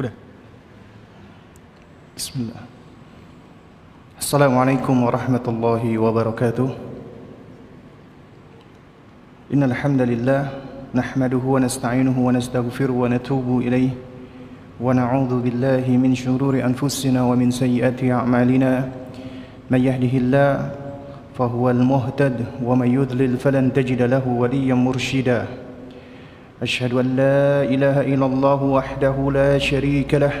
Udah. Bismillah. Assalamualaikum warahmatullahi wabarakatuh. Innal hamdalillah nahmaduhu wa nasta'inuhu wa nastaghfiruhu wa natubu ilayh wa na'udzu billahi min shururi anfusina wa min sayyiati a'malina. May yahdihillahu muhtad wa may yudlil falan tajida lahu waliyyan murshida. أشهد أن لا إله إلا الله وحده لا شريك له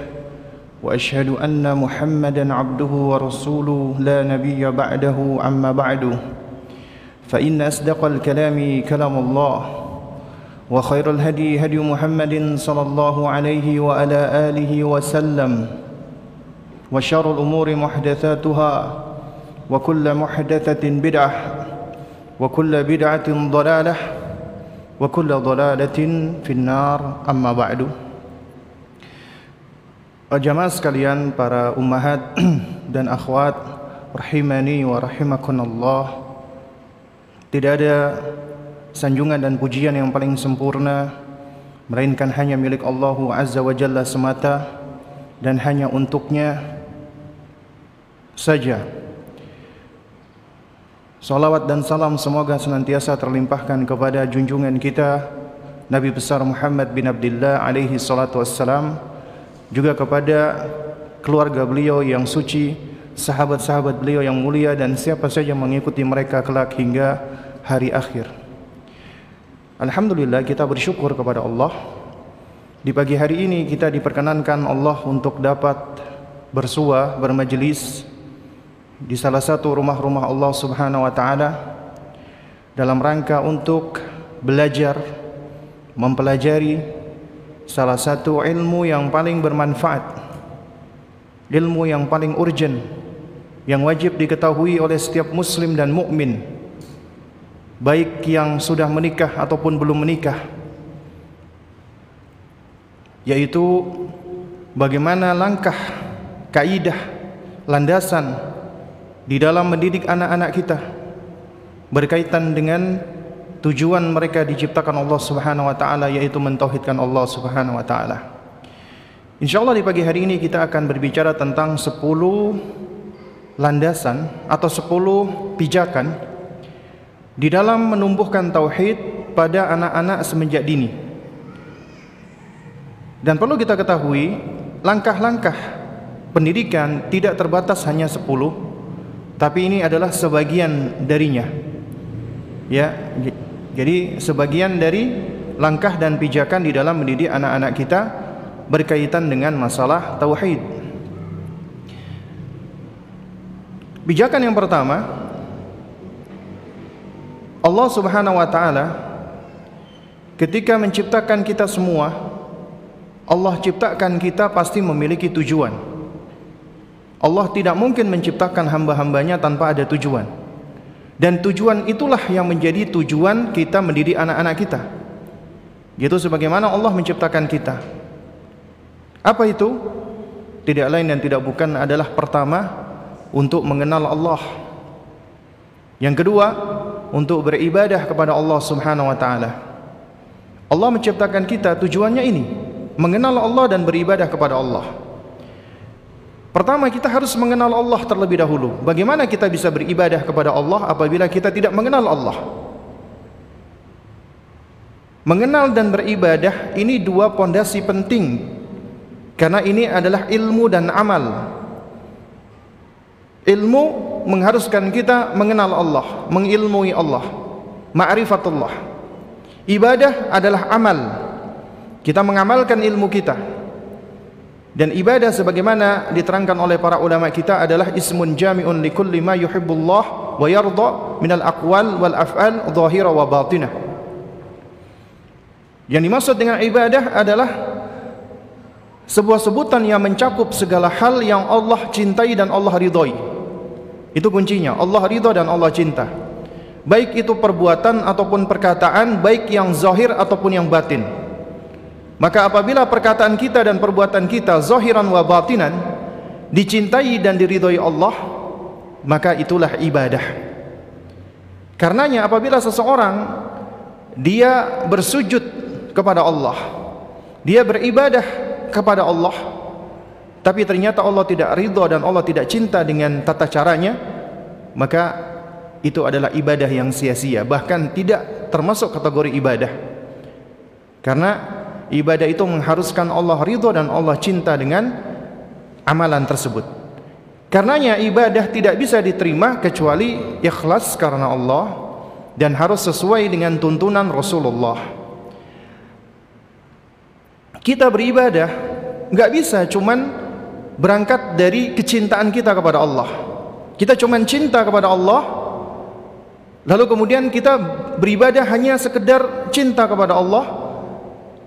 وأشهد أن محمدا عبده ورسوله لا نبي بعده أما بعد فإن أصدق الكلام كلام الله وخير الهدي هدي محمد صلى الله عليه وعلى آله وسلم وشر الأمور محدثاتها وكل محدثة بدعة وكل بدعة ضلالة wa kullu dhalalatin finnar. Amma ba'du. Jamaah sekalian para ummahat dan akhwat rahimani wa rahimakunallah Tidak ada sanjungan dan pujian yang paling sempurna melainkan hanya milik Allah Azza wa Jalla semata dan hanya untuknya saja Salawat dan salam semoga senantiasa terlimpahkan kepada junjungan kita Nabi besar Muhammad bin Abdullah alaihi salatu wassalam juga kepada keluarga beliau yang suci, sahabat-sahabat beliau yang mulia dan siapa saja mengikuti mereka kelak hingga hari akhir. Alhamdulillah kita bersyukur kepada Allah di pagi hari ini kita diperkenankan Allah untuk dapat bersua, bermajelis di salah satu rumah-rumah Allah Subhanahu wa taala dalam rangka untuk belajar mempelajari salah satu ilmu yang paling bermanfaat ilmu yang paling urgent yang wajib diketahui oleh setiap muslim dan mukmin baik yang sudah menikah ataupun belum menikah yaitu bagaimana langkah kaidah landasan di dalam mendidik anak-anak kita berkaitan dengan tujuan mereka diciptakan Allah Subhanahu wa taala yaitu mentauhidkan Allah Subhanahu wa taala. Insyaallah di pagi hari ini kita akan berbicara tentang 10 landasan atau 10 pijakan di dalam menumbuhkan tauhid pada anak-anak semenjak dini. Dan perlu kita ketahui, langkah-langkah pendidikan tidak terbatas hanya 10 tapi ini adalah sebagian darinya. Ya jadi sebagian dari langkah dan pijakan di dalam mendidik anak-anak kita berkaitan dengan masalah tauhid. Pijakan yang pertama Allah Subhanahu wa taala ketika menciptakan kita semua Allah ciptakan kita pasti memiliki tujuan Allah tidak mungkin menciptakan hamba-hambanya tanpa ada tujuan. Dan tujuan itulah yang menjadi tujuan kita mendidik anak-anak kita. Yaitu sebagaimana Allah menciptakan kita. Apa itu? Tidak lain dan tidak bukan adalah pertama untuk mengenal Allah. Yang kedua, untuk beribadah kepada Allah Subhanahu wa taala. Allah menciptakan kita tujuannya ini, mengenal Allah dan beribadah kepada Allah. Pertama kita harus mengenal Allah terlebih dahulu. Bagaimana kita bisa beribadah kepada Allah apabila kita tidak mengenal Allah? Mengenal dan beribadah ini dua pondasi penting. Karena ini adalah ilmu dan amal. Ilmu mengharuskan kita mengenal Allah, mengilmui Allah, ma'rifatullah. Ibadah adalah amal. Kita mengamalkan ilmu kita. Dan ibadah sebagaimana diterangkan oleh para ulama kita adalah ismun jami'un likulli ma yuhibbullah wa yarda minal aqwal wal af'al zahira wa batinah. Yang dimaksud dengan ibadah adalah sebuah sebutan yang mencakup segala hal yang Allah cintai dan Allah ridhoi. Itu kuncinya, Allah ridha dan Allah cinta. Baik itu perbuatan ataupun perkataan, baik yang zahir ataupun yang batin. Maka apabila perkataan kita dan perbuatan kita zahiran wa batinan dicintai dan diridhoi Allah, maka itulah ibadah. Karenanya apabila seseorang dia bersujud kepada Allah, dia beribadah kepada Allah tapi ternyata Allah tidak ridho dan Allah tidak cinta dengan tata caranya maka itu adalah ibadah yang sia-sia bahkan tidak termasuk kategori ibadah karena ibadah itu mengharuskan Allah ridho dan Allah cinta dengan amalan tersebut karenanya ibadah tidak bisa diterima kecuali ikhlas karena Allah dan harus sesuai dengan tuntunan Rasulullah kita beribadah nggak bisa cuman berangkat dari kecintaan kita kepada Allah. Kita cuma cinta kepada Allah, lalu kemudian kita beribadah hanya sekedar cinta kepada Allah.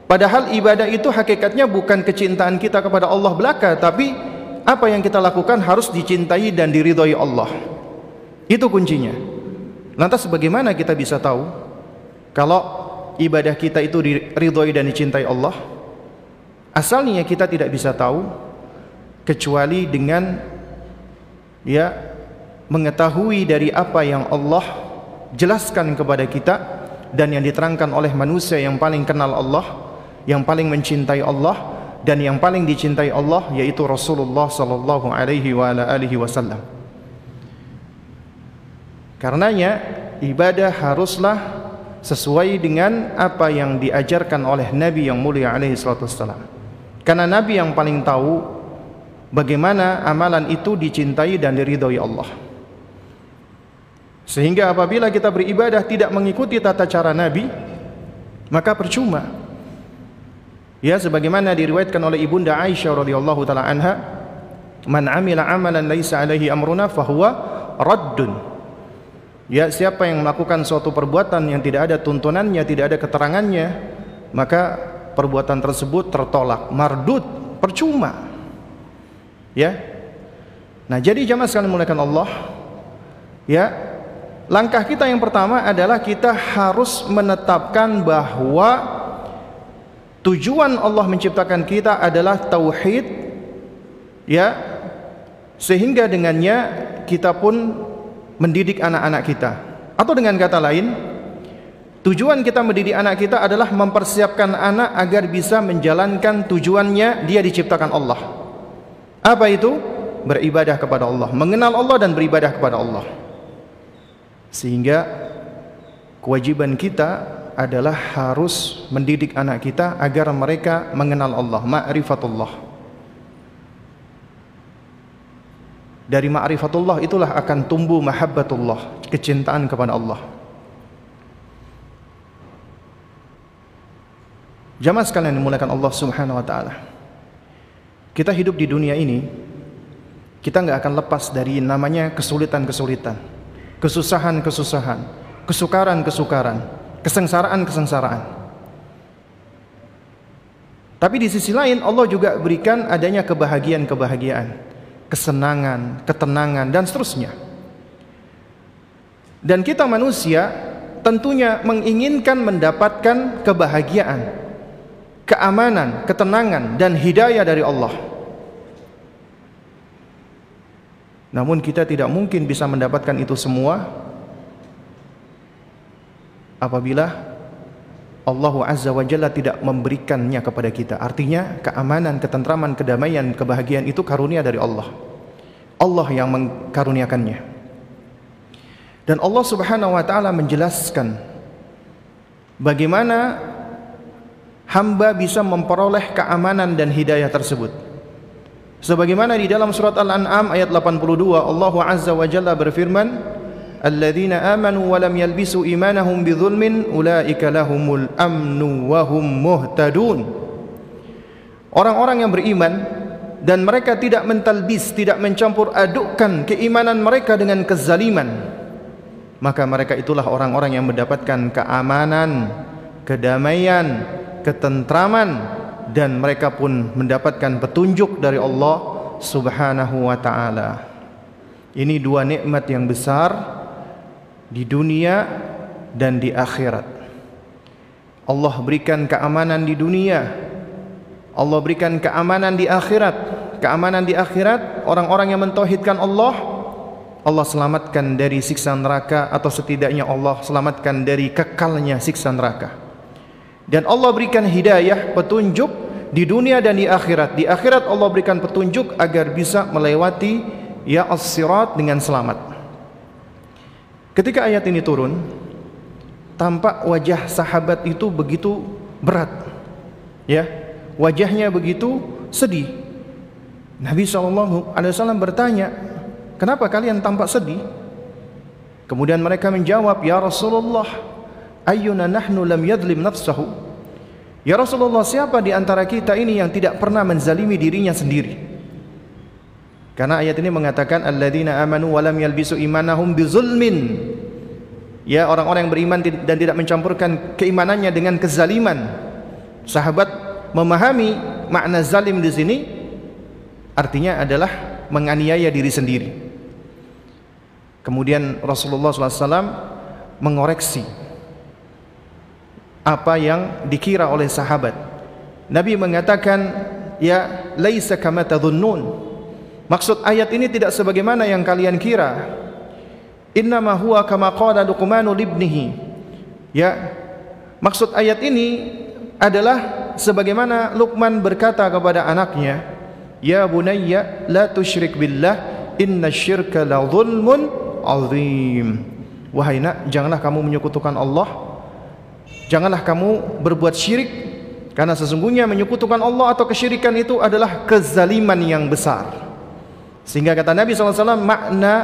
Padahal ibadah itu hakikatnya bukan kecintaan kita kepada Allah belaka, tapi apa yang kita lakukan harus dicintai dan diridhoi Allah. Itu kuncinya. Lantas bagaimana kita bisa tahu kalau ibadah kita itu diridhoi dan dicintai Allah? Asalnya kita tidak bisa tahu kecuali dengan ya mengetahui dari apa yang Allah jelaskan kepada kita dan yang diterangkan oleh manusia yang paling kenal Allah, yang paling mencintai Allah dan yang paling dicintai Allah yaitu Rasulullah sallallahu alaihi wa alihi wasallam. Karenanya ibadah haruslah sesuai dengan apa yang diajarkan oleh Nabi yang mulia alaihi salatu wasallam. Karena Nabi yang paling tahu bagaimana amalan itu dicintai dan diridhoi Allah. Sehingga apabila kita beribadah tidak mengikuti tata cara Nabi, maka percuma. Ya sebagaimana diriwayatkan oleh Ibunda Aisyah radhiyallahu taala anha, "Man 'amila 'amalan laisa 'alaihi amruna fahuwa raddun." Ya, siapa yang melakukan suatu perbuatan yang tidak ada tuntunannya, tidak ada keterangannya, maka perbuatan tersebut tertolak, mardud, percuma. Ya. Nah, jadi jamaah sekalian mulakan Allah, ya. Langkah kita yang pertama adalah kita harus menetapkan bahwa tujuan Allah menciptakan kita adalah tauhid ya sehingga dengannya kita pun mendidik anak-anak kita atau dengan kata lain tujuan kita mendidik anak kita adalah mempersiapkan anak agar bisa menjalankan tujuannya dia diciptakan Allah apa itu? Beribadah kepada Allah, mengenal Allah dan beribadah kepada Allah. Sehingga kewajiban kita adalah harus mendidik anak kita agar mereka mengenal Allah, ma'rifatullah. Dari ma'rifatullah itulah akan tumbuh mahabbatullah, kecintaan kepada Allah. Jamaah sekalian dimulakan Allah Subhanahu wa taala. Kita hidup di dunia ini, kita nggak akan lepas dari namanya kesulitan-kesulitan, kesusahan-kesusahan, kesukaran-kesukaran, kesengsaraan-kesengsaraan. Tapi di sisi lain Allah juga berikan adanya kebahagiaan-kebahagiaan, kesenangan, ketenangan dan seterusnya. Dan kita manusia tentunya menginginkan mendapatkan kebahagiaan, keamanan, ketenangan dan hidayah dari Allah. Namun kita tidak mungkin bisa mendapatkan itu semua apabila Allah Azza wa Jalla tidak memberikannya kepada kita. Artinya keamanan, ketentraman, kedamaian, kebahagiaan itu karunia dari Allah. Allah yang mengkaruniakannya. Dan Allah Subhanahu wa taala menjelaskan bagaimana hamba bisa memperoleh keamanan dan hidayah tersebut. Sebagaimana di dalam surat Al-An'am ayat 82 Allah Azza wa Jalla berfirman, "Alladzina amanu wa lam yalbisu imanahum bidzulmin ulaika lahumul amnu wa hum muhtadun." Orang-orang yang beriman dan mereka tidak mentalbis, tidak mencampur adukkan keimanan mereka dengan kezaliman, maka mereka itulah orang-orang yang mendapatkan keamanan, kedamaian, ketentraman dan mereka pun mendapatkan petunjuk dari Allah Subhanahu wa taala. Ini dua nikmat yang besar di dunia dan di akhirat. Allah berikan keamanan di dunia. Allah berikan keamanan di akhirat. Keamanan di akhirat orang-orang yang mentauhidkan Allah Allah selamatkan dari siksa neraka atau setidaknya Allah selamatkan dari kekalnya siksa neraka. Dan Allah berikan hidayah, petunjuk di dunia dan di akhirat. Di akhirat Allah berikan petunjuk agar bisa melewati ya as-sirat dengan selamat. Ketika ayat ini turun, tampak wajah sahabat itu begitu berat. Ya, wajahnya begitu sedih. Nabi SAW bertanya, kenapa kalian tampak sedih? Kemudian mereka menjawab, Ya Rasulullah, ayyuna nahnu lam yadlim nafsahu Ya Rasulullah siapa di antara kita ini yang tidak pernah menzalimi dirinya sendiri Karena ayat ini mengatakan alladzina amanu wa lam yalbisu imanahum bizulmin Ya orang-orang yang beriman dan tidak mencampurkan keimanannya dengan kezaliman Sahabat memahami makna zalim di sini artinya adalah menganiaya diri sendiri Kemudian Rasulullah SAW mengoreksi apa yang dikira oleh sahabat. Nabi mengatakan, "Ya laisa kama tadhunnun." Maksud ayat ini tidak sebagaimana yang kalian kira. Innama huwa kama qala libnihi. Ya. Maksud ayat ini adalah sebagaimana Luqman berkata kepada anaknya, "Ya bunayya la tusyrik billah, inna syirka la dhulmun azim." Wahai nak, janganlah kamu menyekutukan Allah Janganlah kamu berbuat syirik karena sesungguhnya menyekutukan Allah atau kesyirikan itu adalah kezaliman yang besar. Sehingga kata Nabi SAW makna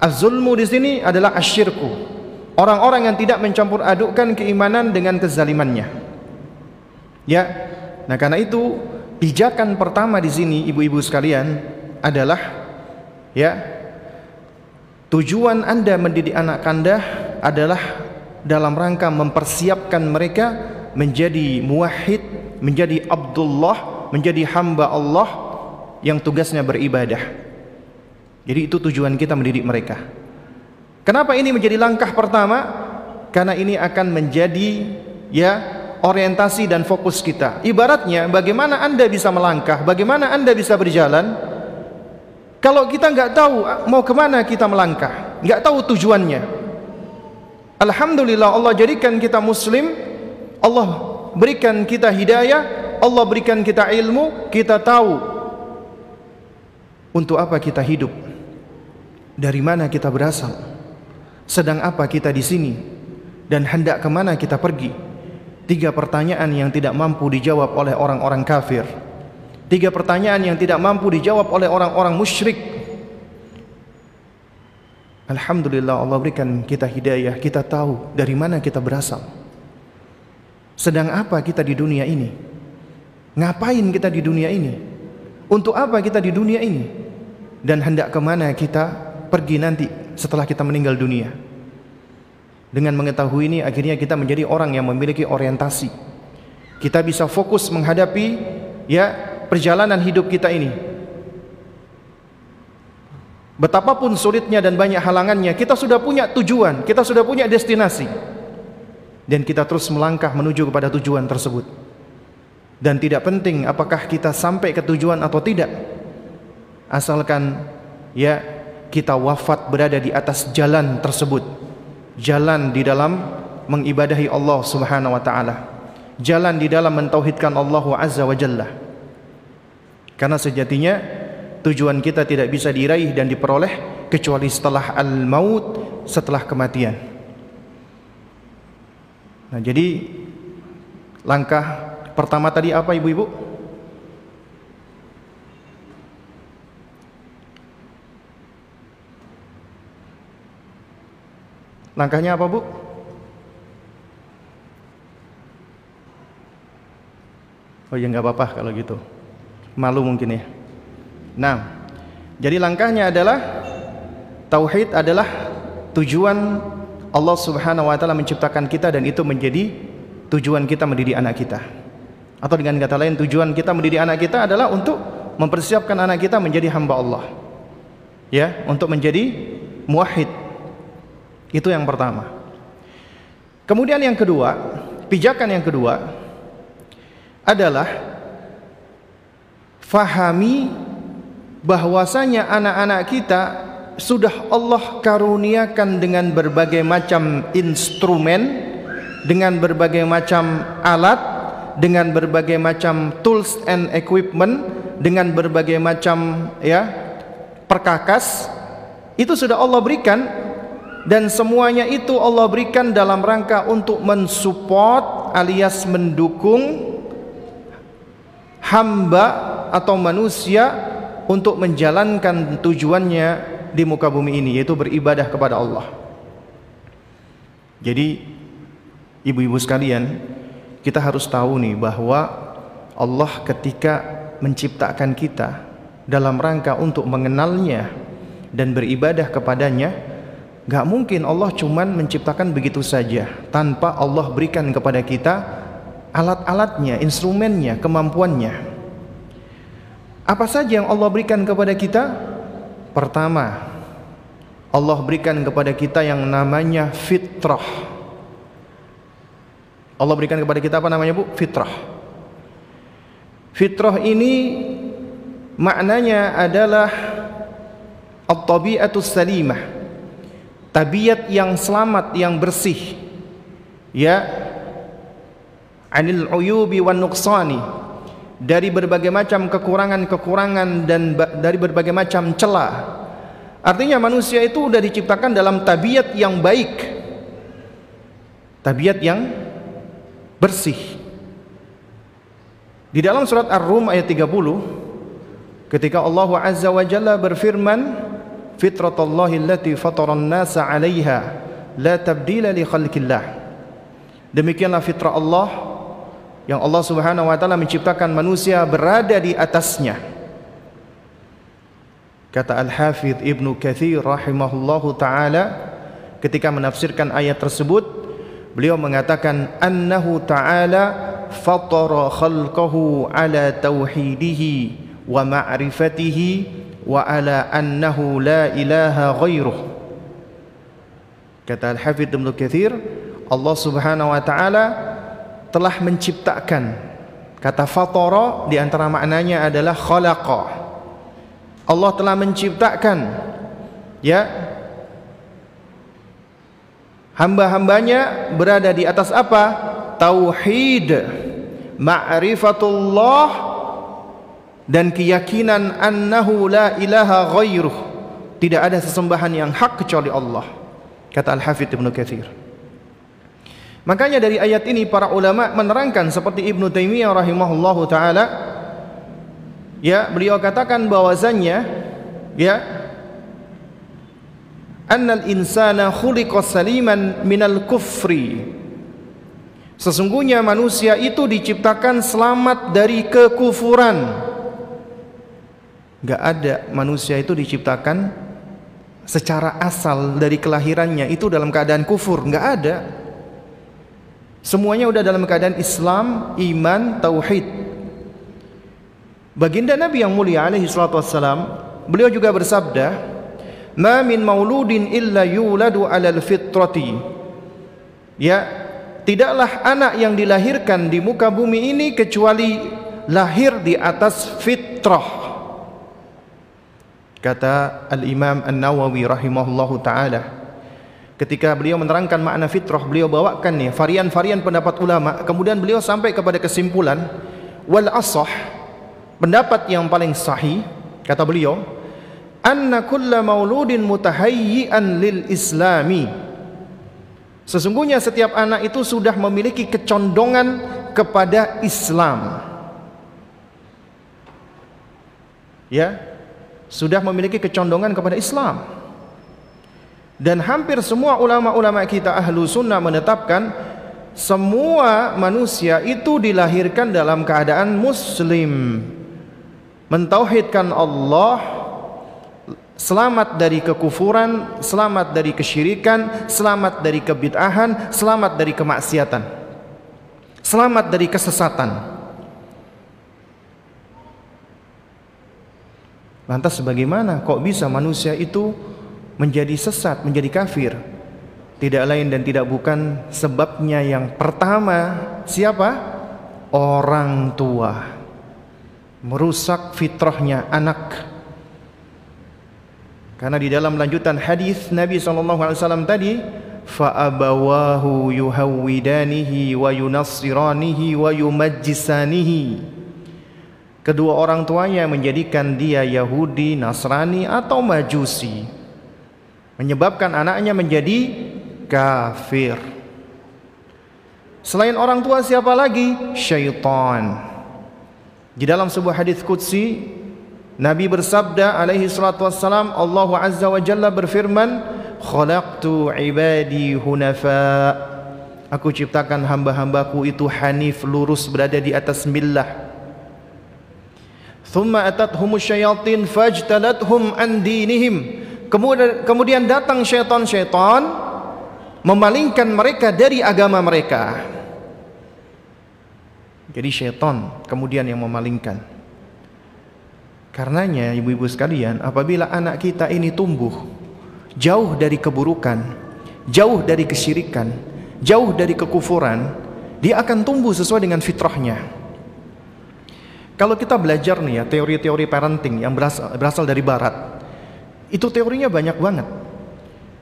az-zulmu di sini adalah asyirku. Orang-orang yang tidak mencampur adukkan keimanan dengan kezalimannya. Ya. Nah, karena itu pijakan pertama di sini ibu-ibu sekalian adalah ya tujuan Anda mendidik anak Anda adalah dalam rangka mempersiapkan mereka menjadi muwahhid, menjadi Abdullah, menjadi hamba Allah yang tugasnya beribadah. Jadi itu tujuan kita mendidik mereka. Kenapa ini menjadi langkah pertama? Karena ini akan menjadi ya orientasi dan fokus kita. Ibaratnya bagaimana Anda bisa melangkah, bagaimana Anda bisa berjalan kalau kita nggak tahu mau ke mana kita melangkah, nggak tahu tujuannya, Alhamdulillah Allah jadikan kita muslim Allah berikan kita hidayah Allah berikan kita ilmu kita tahu untuk apa kita hidup dari mana kita berasal sedang apa kita di sini dan hendak ke mana kita pergi tiga pertanyaan yang tidak mampu dijawab oleh orang-orang kafir tiga pertanyaan yang tidak mampu dijawab oleh orang-orang musyrik Alhamdulillah Allah berikan kita hidayah, kita tahu dari mana kita berasal. Sedang apa kita di dunia ini? Ngapain kita di dunia ini? Untuk apa kita di dunia ini? Dan hendak ke mana kita pergi nanti setelah kita meninggal dunia? Dengan mengetahui ini akhirnya kita menjadi orang yang memiliki orientasi. Kita bisa fokus menghadapi ya perjalanan hidup kita ini Betapapun sulitnya dan banyak halangannya, kita sudah punya tujuan, kita sudah punya destinasi. Dan kita terus melangkah menuju kepada tujuan tersebut. Dan tidak penting apakah kita sampai ke tujuan atau tidak. Asalkan ya kita wafat berada di atas jalan tersebut. Jalan di dalam mengibadahi Allah Subhanahu wa taala. Jalan di dalam mentauhidkan Allah Azza wa Jalla. Karena sejatinya tujuan kita tidak bisa diraih dan diperoleh kecuali setelah al-maut, setelah kematian. Nah, jadi langkah pertama tadi apa Ibu-ibu? Langkahnya apa, Bu? Oh ya nggak apa-apa kalau gitu. Malu mungkin ya. Nah, jadi langkahnya adalah tauhid adalah tujuan Allah Subhanahu wa taala menciptakan kita dan itu menjadi tujuan kita mendidik anak kita. Atau dengan kata lain tujuan kita mendidik anak kita adalah untuk mempersiapkan anak kita menjadi hamba Allah. Ya, untuk menjadi muwahhid. Itu yang pertama. Kemudian yang kedua, pijakan yang kedua adalah fahami bahwasanya anak-anak kita sudah Allah karuniakan dengan berbagai macam instrumen, dengan berbagai macam alat, dengan berbagai macam tools and equipment, dengan berbagai macam ya perkakas itu sudah Allah berikan dan semuanya itu Allah berikan dalam rangka untuk mensupport alias mendukung hamba atau manusia untuk menjalankan tujuannya di muka bumi ini yaitu beribadah kepada Allah. Jadi ibu-ibu sekalian, kita harus tahu nih bahwa Allah ketika menciptakan kita dalam rangka untuk mengenalnya dan beribadah kepadanya, gak mungkin Allah cuman menciptakan begitu saja tanpa Allah berikan kepada kita alat-alatnya, instrumennya, kemampuannya. Apa saja yang Allah berikan kepada kita? Pertama, Allah berikan kepada kita yang namanya fitrah. Allah berikan kepada kita apa namanya Bu? Fitrah. Fitrah ini maknanya adalah at-tabi'atus salimah. Tabiat yang selamat, yang bersih. Ya. Anil uyubi wan nuqsani. Dari berbagai macam kekurangan-kekurangan dan dari berbagai macam celah Artinya manusia itu sudah diciptakan dalam tabiat yang baik. Tabiat yang bersih. Di dalam surat Ar-Rum ayat 30 ketika Allah Azza wa Jalla berfirman fitratallahi allati fataran nasa 'alaiha la tabdila li khalqillah. Demikianlah fitrah Allah yang Allah Subhanahu wa taala menciptakan manusia berada di atasnya. Kata Al-Hafidh Ibnu Kathir rahimahullahu taala ketika menafsirkan ayat tersebut beliau mengatakan annahu ta'ala fatara khalqahu ala tauhidihi wa ma'rifatihi wa ala annahu la ilaha ghairuh kata Al-Hafidh Ibnu Kathir Allah Subhanahu wa taala telah menciptakan kata fatara di antara maknanya adalah khalaqa. Allah telah menciptakan ya. Hamba-hambanya berada di atas apa? Tauhid, ma'rifatullah dan keyakinan annahu la ilaha ghairuh. Tidak ada sesembahan yang hak kecuali Allah. Kata Al-Hafidz Ibnu Katsir. Makanya dari ayat ini para ulama menerangkan seperti Ibnu Taimiyah rahimahullahu taala ya beliau katakan bahwasanya ya annal insana khuliqa saliman minal kufri sesungguhnya manusia itu diciptakan selamat dari kekufuran Gak ada. Manusia itu diciptakan secara asal dari kelahirannya. Itu dalam keadaan kufur. Gak ada. Semuanya udah dalam keadaan Islam iman tauhid. Baginda Nabi yang mulia alaihi salatu beliau juga bersabda, "Ma min mauludin illa yuladu 'alal fitrati." Ya, tidaklah anak yang dilahirkan di muka bumi ini kecuali lahir di atas fitrah. Kata Al-Imam An-Nawawi rahimahullahu taala ketika beliau menerangkan makna fitrah beliau bawakan nih varian-varian pendapat ulama. Kemudian beliau sampai kepada kesimpulan wal asah pendapat yang paling sahih kata beliau anna kulla mauludin mutahayyian lil islami. Sesungguhnya setiap anak itu sudah memiliki kecondongan kepada Islam. Ya sudah memiliki kecondongan kepada Islam dan hampir semua ulama-ulama kita ahlu sunnah menetapkan semua manusia itu dilahirkan dalam keadaan muslim mentauhidkan Allah selamat dari kekufuran, selamat dari kesyirikan, selamat dari kebid'ahan, selamat dari kemaksiatan. Selamat dari kesesatan. Lantas bagaimana kok bisa manusia itu menjadi sesat, menjadi kafir? Tidak lain dan tidak bukan sebabnya yang pertama siapa? Orang tua merusak fitrahnya anak karena di dalam lanjutan hadis Nabi SAW tadi wa yunassiranihi wa yumajjisanihi kedua orang tuanya menjadikan dia Yahudi, Nasrani atau Majusi. Menyebabkan anaknya menjadi kafir. Selain orang tua siapa lagi? syaitan. Di dalam sebuah hadis qudsi Nabi bersabda alaihi salatu wassalam Allah azza wa jalla berfirman khalaqtu ibadi hunafa. Aku ciptakan hamba-hambaku itu hanif lurus berada di atas millah thumma atathum syayatin fajtalathum an dinihim. Kemudian kemudian datang syaitan-syaitan memalingkan mereka dari agama mereka. Jadi syaitan kemudian yang memalingkan. Karenanya ibu-ibu sekalian apabila anak kita ini tumbuh jauh dari keburukan, jauh dari kesyirikan, jauh dari kekufuran, dia akan tumbuh sesuai dengan fitrahnya. Kalau kita belajar nih ya teori-teori parenting yang berasal, berasal dari barat, itu teorinya banyak banget.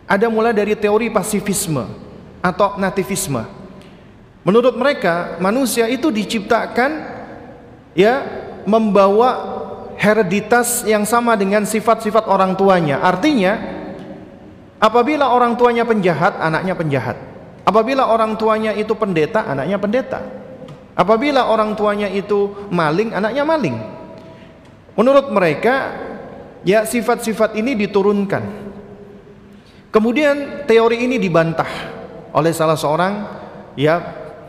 Ada mulai dari teori pasifisme atau nativisme. Menurut mereka, manusia itu diciptakan ya membawa hereditas yang sama dengan sifat-sifat orang tuanya. Artinya, Apabila orang tuanya penjahat, anaknya penjahat. Apabila orang tuanya itu pendeta, anaknya pendeta. Apabila orang tuanya itu maling, anaknya maling. Menurut mereka, ya sifat-sifat ini diturunkan. Kemudian teori ini dibantah oleh salah seorang ya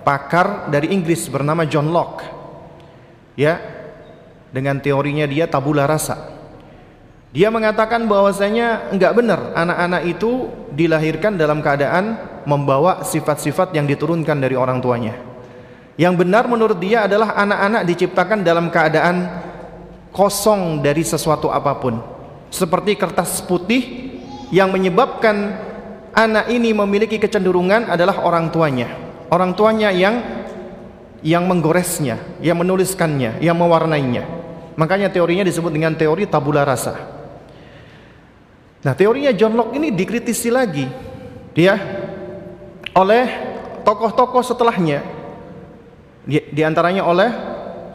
pakar dari Inggris bernama John Locke. Ya, dengan teorinya dia tabula rasa. Dia mengatakan bahwasanya enggak benar anak-anak itu dilahirkan dalam keadaan membawa sifat-sifat yang diturunkan dari orang tuanya. Yang benar menurut dia adalah anak-anak diciptakan dalam keadaan kosong dari sesuatu apa pun. Seperti kertas putih yang menyebabkan anak ini memiliki kecenderungan adalah orang tuanya. Orang tuanya yang yang menggoresnya, yang menuliskannya, yang mewarnainya. Makanya teorinya disebut dengan teori tabula rasa. Nah, teorinya John Locke ini dikritisi lagi dia oleh tokoh-tokoh setelahnya. Di, di antaranya oleh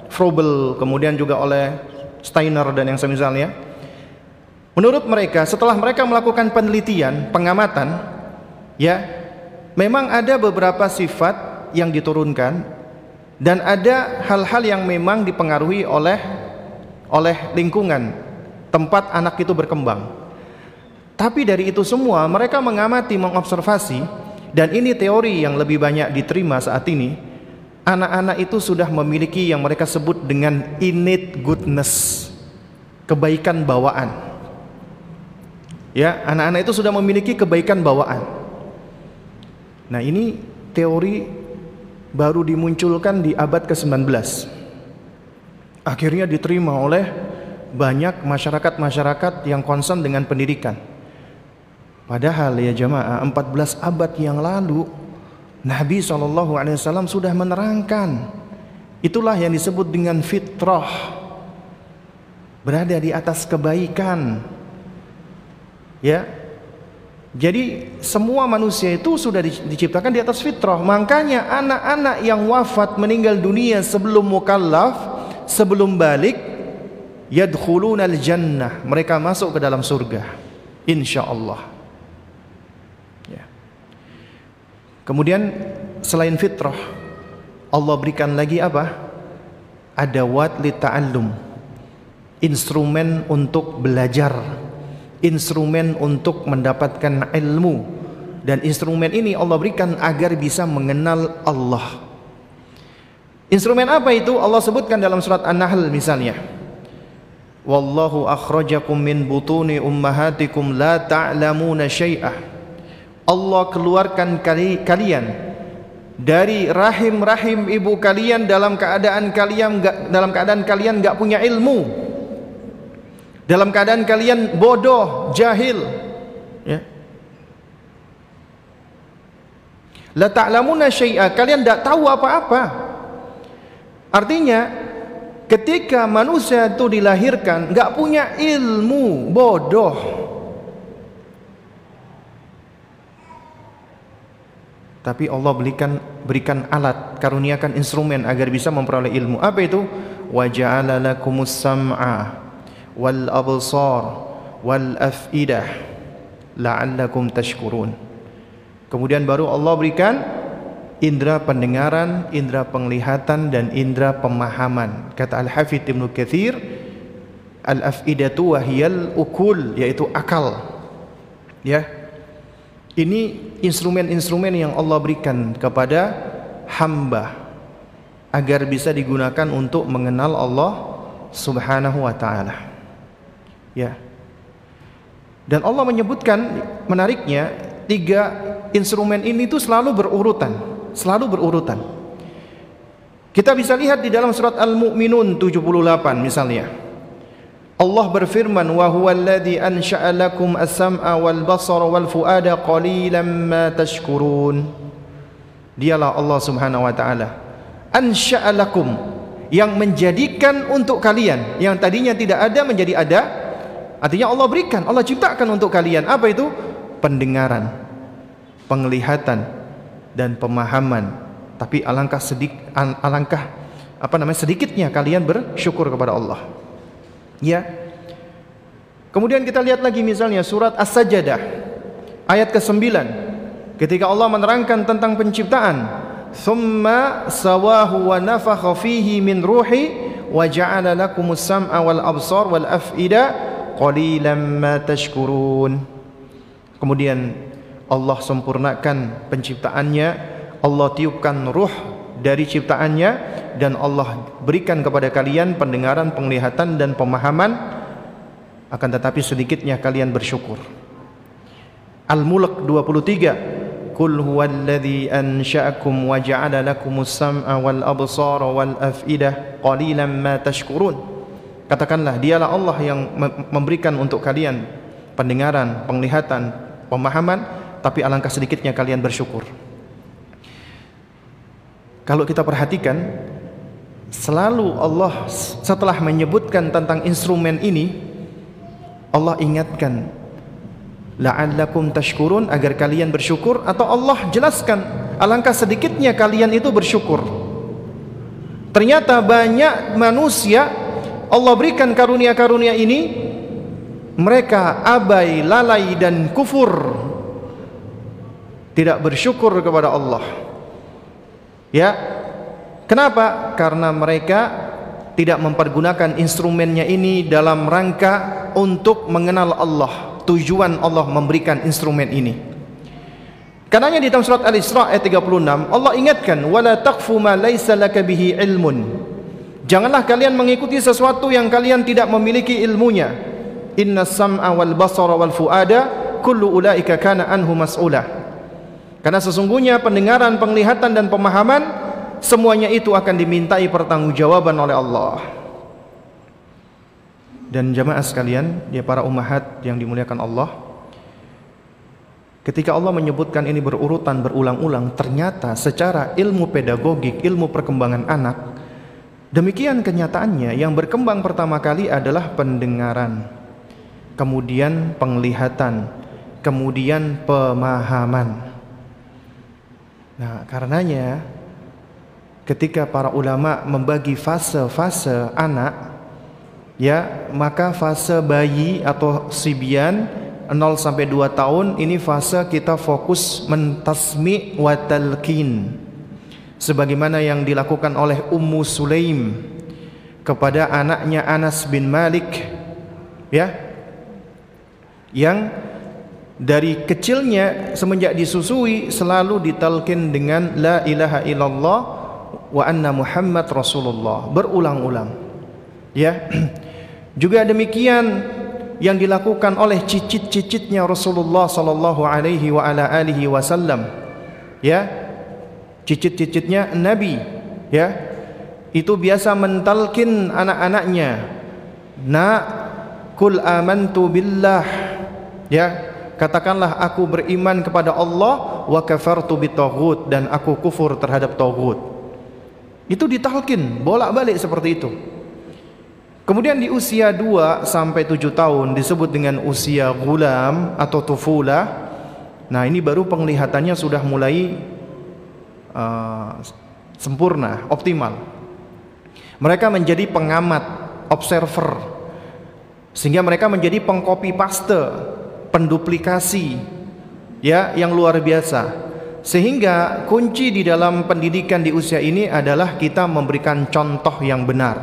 Froebel, kemudian juga oleh Steiner dan yang semisalnya. Menurut mereka, setelah mereka melakukan penelitian, pengamatan, ya, memang ada beberapa sifat yang diturunkan dan ada hal-hal yang memang dipengaruhi oleh oleh lingkungan tempat anak itu berkembang. Tapi dari itu semua mereka mengamati, mengobservasi dan ini teori yang lebih banyak diterima saat ini. Anak-anak itu sudah memiliki yang mereka sebut dengan innate goodness, kebaikan bawaan. Ya, anak-anak itu sudah memiliki kebaikan bawaan. Nah, ini teori baru dimunculkan di abad ke-19. Akhirnya diterima oleh banyak masyarakat-masyarakat yang concern dengan pendidikan. Padahal ya jamaah 14 abad yang lalu Nabi SAW sudah menerangkan. Itulah yang disebut dengan fitrah. Berada di atas kebaikan. Ya. Jadi semua manusia itu sudah diciptakan di atas fitrah. Makanya anak-anak yang wafat meninggal dunia sebelum mukallaf Sebelum balik Yadkhulunal jannah. Mereka masuk ke dalam surga. Insya Allah Kemudian selain fitrah Allah berikan lagi apa? Adawat li ta'allum. Instrumen untuk belajar. Instrumen untuk mendapatkan ilmu. Dan instrumen ini Allah berikan agar bisa mengenal Allah. Instrumen apa itu? Allah sebutkan dalam surat An-Nahl misalnya. Wallahu akhrajakum min butuni ummahatikum la ta'lamuna syai'ah Allah keluarkan kali, kalian dari rahim-rahim ibu kalian dalam keadaan kalian gak, dalam keadaan kalian enggak punya ilmu. Dalam keadaan kalian bodoh, jahil. Ya. La ta'lamuna syai'a, kalian tidak tahu apa-apa. Artinya ketika manusia itu dilahirkan enggak punya ilmu, bodoh. Tapi Allah berikan berikan alat, karuniakan instrumen agar bisa memperoleh ilmu. Apa itu? Wa ja'ala lakumus sam'a wal absar wal af'idah la'allakum tashkurun. Kemudian baru Allah berikan indera pendengaran, indera penglihatan dan indera pemahaman. Kata Al-Hafidz Ibnu Katsir, al-afidatu wahiyal ukul yaitu akal. Ya. Ini instrumen-instrumen yang Allah berikan kepada hamba agar bisa digunakan untuk mengenal Allah Subhanahu wa taala. Ya. Dan Allah menyebutkan menariknya tiga instrumen ini itu selalu berurutan selalu berurutan. Kita bisa lihat di dalam surat Al-Mu'minun 78 misalnya. Allah berfirman wa huwallazi ansha'a lakum as-sam'a wal basara wal fuada qalilan ma tashkurun. Dialah Allah Subhanahu wa taala. Ansha'a lakum yang menjadikan untuk kalian yang tadinya tidak ada menjadi ada. Artinya Allah berikan, Allah ciptakan untuk kalian apa itu? Pendengaran, penglihatan, dan pemahaman tapi alangkah sedik alangkah apa namanya sedikitnya kalian bersyukur kepada Allah ya. Kemudian kita lihat lagi misalnya surat As-Sajdah ayat ke-9. Ketika Allah menerangkan tentang penciptaan thumma sawahu wa nafakha fihi min ruhi wa ja'ala lakumus sam'a wal absar wal af'ida qalilan ma tashkurun. Kemudian Allah sempurnakan penciptaannya Allah tiupkan ruh dari ciptaannya dan Allah berikan kepada kalian pendengaran, penglihatan dan pemahaman. Akan tetapi sedikitnya kalian bersyukur. Al-Mulk 23 Qul huwallazi ansha'akum wa ja'ala lakumus sam'a wal absara wal af'idah qalilan ma tashkurun. Katakanlah dialah Allah yang memberikan untuk kalian pendengaran, penglihatan, pemahaman tapi alangkah sedikitnya kalian bersyukur. Kalau kita perhatikan, selalu Allah setelah menyebutkan tentang instrumen ini, Allah ingatkan, la'allakum tashkurun agar kalian bersyukur atau Allah jelaskan alangkah sedikitnya kalian itu bersyukur. Ternyata banyak manusia Allah berikan karunia-karunia ini mereka abai, lalai dan kufur tidak bersyukur kepada Allah. Ya. Kenapa? Karena mereka tidak mempergunakan instrumennya ini dalam rangka untuk mengenal Allah. Tujuan Allah memberikan instrumen ini. Karenanya di dalam surat Al-Isra ayat 36 Allah ingatkan wala taqfu ma laisa laka bihi ilmun. Janganlah kalian mengikuti sesuatu yang kalian tidak memiliki ilmunya. Inna sam'a wal basara wal fuada kullu ulaika kana anhu mas'ula. Karena sesungguhnya pendengaran, penglihatan dan pemahaman semuanya itu akan dimintai pertanggungjawaban oleh Allah. Dan jamaah sekalian, ya para ummahat yang dimuliakan Allah, ketika Allah menyebutkan ini berurutan berulang-ulang, ternyata secara ilmu pedagogik, ilmu perkembangan anak, demikian kenyataannya yang berkembang pertama kali adalah pendengaran, kemudian penglihatan, kemudian pemahaman. Nah, karenanya ketika para ulama membagi fase-fase anak ya, maka fase bayi atau sibian 0 sampai 2 tahun ini fase kita fokus mentasmi wa talqin. Sebagaimana yang dilakukan oleh Ummu Sulaim kepada anaknya Anas bin Malik ya yang dari kecilnya semenjak disusui selalu ditalkin dengan la ilaha illallah wa anna Muhammad Rasulullah. Berulang-ulang. Ya. Juga demikian yang dilakukan oleh cicit-cicitnya Rasulullah sallallahu alaihi wa ala alihi wasallam. Ya. Cicit-cicitnya nabi. Ya. Itu biasa mentalkin anak-anaknya. Na kul amantu billah. Ya Katakanlah aku beriman kepada Allah wa kafartu bitaghut dan aku kufur terhadap taghut. Itu ditalkin bolak-balik seperti itu. Kemudian di usia 2 sampai 7 tahun disebut dengan usia gulam atau tufula. Nah, ini baru penglihatannya sudah mulai uh, sempurna, optimal. Mereka menjadi pengamat, observer, sehingga mereka menjadi pengcopy paste, penduplikasi, ya yang luar biasa. Sehingga kunci di dalam pendidikan di usia ini adalah kita memberikan contoh yang benar,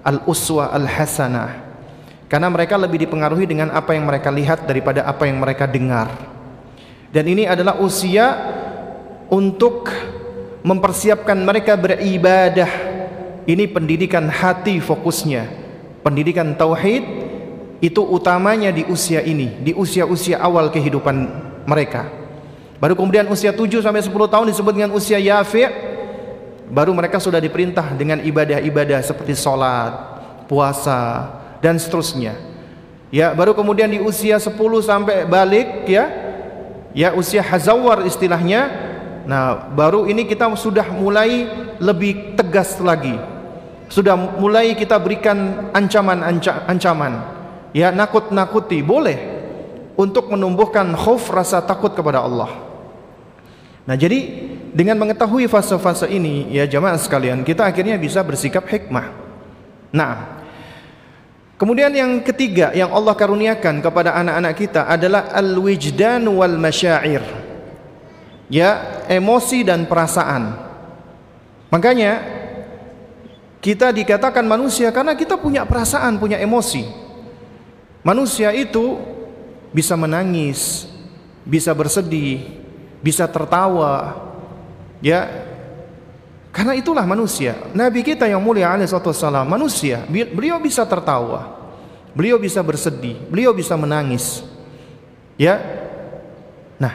al-uswa al-hasanah. Karena mereka lebih dipengaruhi dengan apa yang mereka lihat daripada apa yang mereka dengar. Dan ini adalah usia untuk mempersiapkan mereka beribadah. Ini pendidikan hati fokusnya. Pendidikan tauhid itu utamanya di usia ini, di usia-usia awal kehidupan mereka. Baru kemudian usia 7 sampai 10 tahun disebut dengan usia yafi'. Baru mereka sudah diperintah dengan ibadah-ibadah seperti sholat, puasa, dan seterusnya. Ya, baru kemudian di usia 10 sampai balik ya. Ya, usia hazawar istilahnya. Nah, baru ini kita sudah mulai lebih tegas lagi. Sudah mulai kita berikan ancaman-ancaman. Ya, nakut-nakuti boleh untuk menumbuhkan khauf rasa takut kepada Allah. Nah, jadi dengan mengetahui fase-fase ini ya jamaah sekalian, kita akhirnya bisa bersikap hikmah. Nah, Kemudian yang ketiga yang Allah karuniakan kepada anak-anak kita adalah al-wijdan wal masyair. Ya, emosi dan perasaan. Makanya kita dikatakan manusia karena kita punya perasaan, punya emosi. Manusia itu bisa menangis, bisa bersedih, bisa tertawa. Ya, karena itulah manusia. Nabi kita yang mulia alaihissalam manusia. Beliau bisa tertawa. Beliau bisa bersedih. Beliau bisa menangis. Ya. Nah,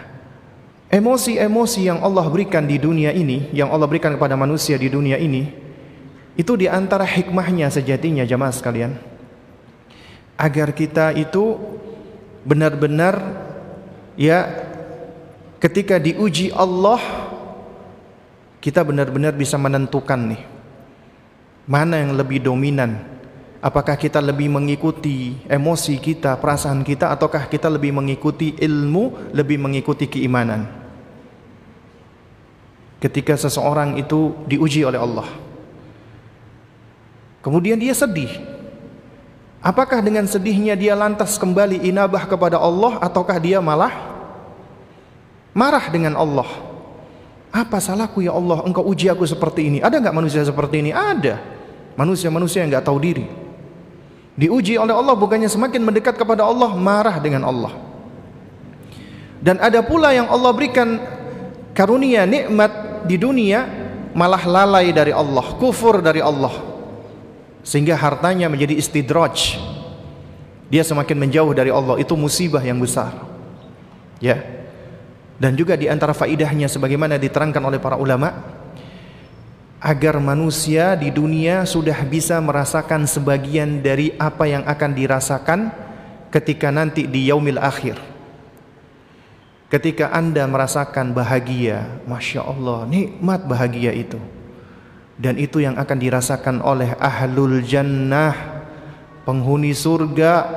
emosi-emosi yang Allah berikan di dunia ini, yang Allah berikan kepada manusia di dunia ini, itu di antara hikmahnya sejatinya jamaah sekalian. Agar kita itu benar-benar ya ketika diuji Allah kita benar-benar bisa menentukan nih mana yang lebih dominan. Apakah kita lebih mengikuti emosi kita perasaan kita ataukah kita lebih mengikuti ilmu lebih mengikuti keimanan? Ketika seseorang itu diuji oleh Allah. Kemudian dia sedih apakah dengan sedihnya dia lantas kembali inabah kepada Allah ataukah dia malah marah dengan Allah? Apa salahku ya Allah engkau uji aku seperti ini? Ada nggak manusia seperti ini? Ada. Manusia-manusia yang nggak tahu diri. Diuji oleh Allah bukannya semakin mendekat kepada Allah Marah dengan Allah. Dan ada pula yang Allah berikan Karunia nikmat di dunia Malah lalai dari Allah Kufur dari Allah Sehingga hartanya menjadi istidraj. Dia semakin menjauh dari Allah. Itu musibah yang besar. Ya. Dan juga di antara faidahnya sebagaimana diterangkan oleh para ulama agar manusia di dunia sudah bisa merasakan sebagian dari apa yang akan dirasakan ketika nanti di yaumil akhir. Ketika anda merasakan bahagia Masya Allah nikmat bahagia itu dan itu yang akan dirasakan oleh ahlul jannah. Penghuni surga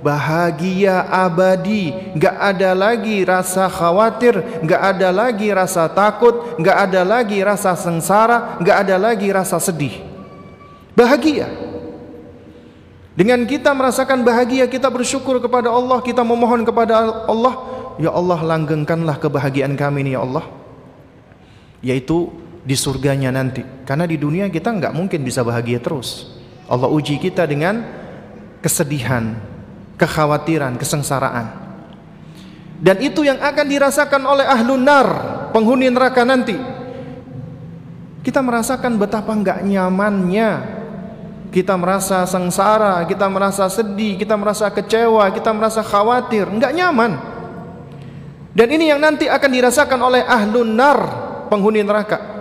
bahagia abadi. Nggak ada lagi rasa khawatir nggak ada lagi rasa takut nggak ada lagi rasa sengsara nggak ada lagi rasa sedih. Bahagia. Dengan kita merasakan bahagia kita bersyukur kepada Allah kita memohon kepada Allah ya Allah langgengkanlah kebahagiaan kami ini ya Allah. Yaitu di surganya nanti karena di dunia kita nggak mungkin bisa bahagia terus Allah uji kita dengan kesedihan kekhawatiran, kesengsaraan. Dan itu yang akan dirasakan oleh ahlun nar, penghuni neraka nanti. Kita merasakan betapa enggak nyamannya. Kita merasa sengsara, kita merasa sedih, kita merasa kecewa, kita merasa khawatir, enggak nyaman. Dan ini yang nanti akan dirasakan oleh ahlun nar, penghuni neraka.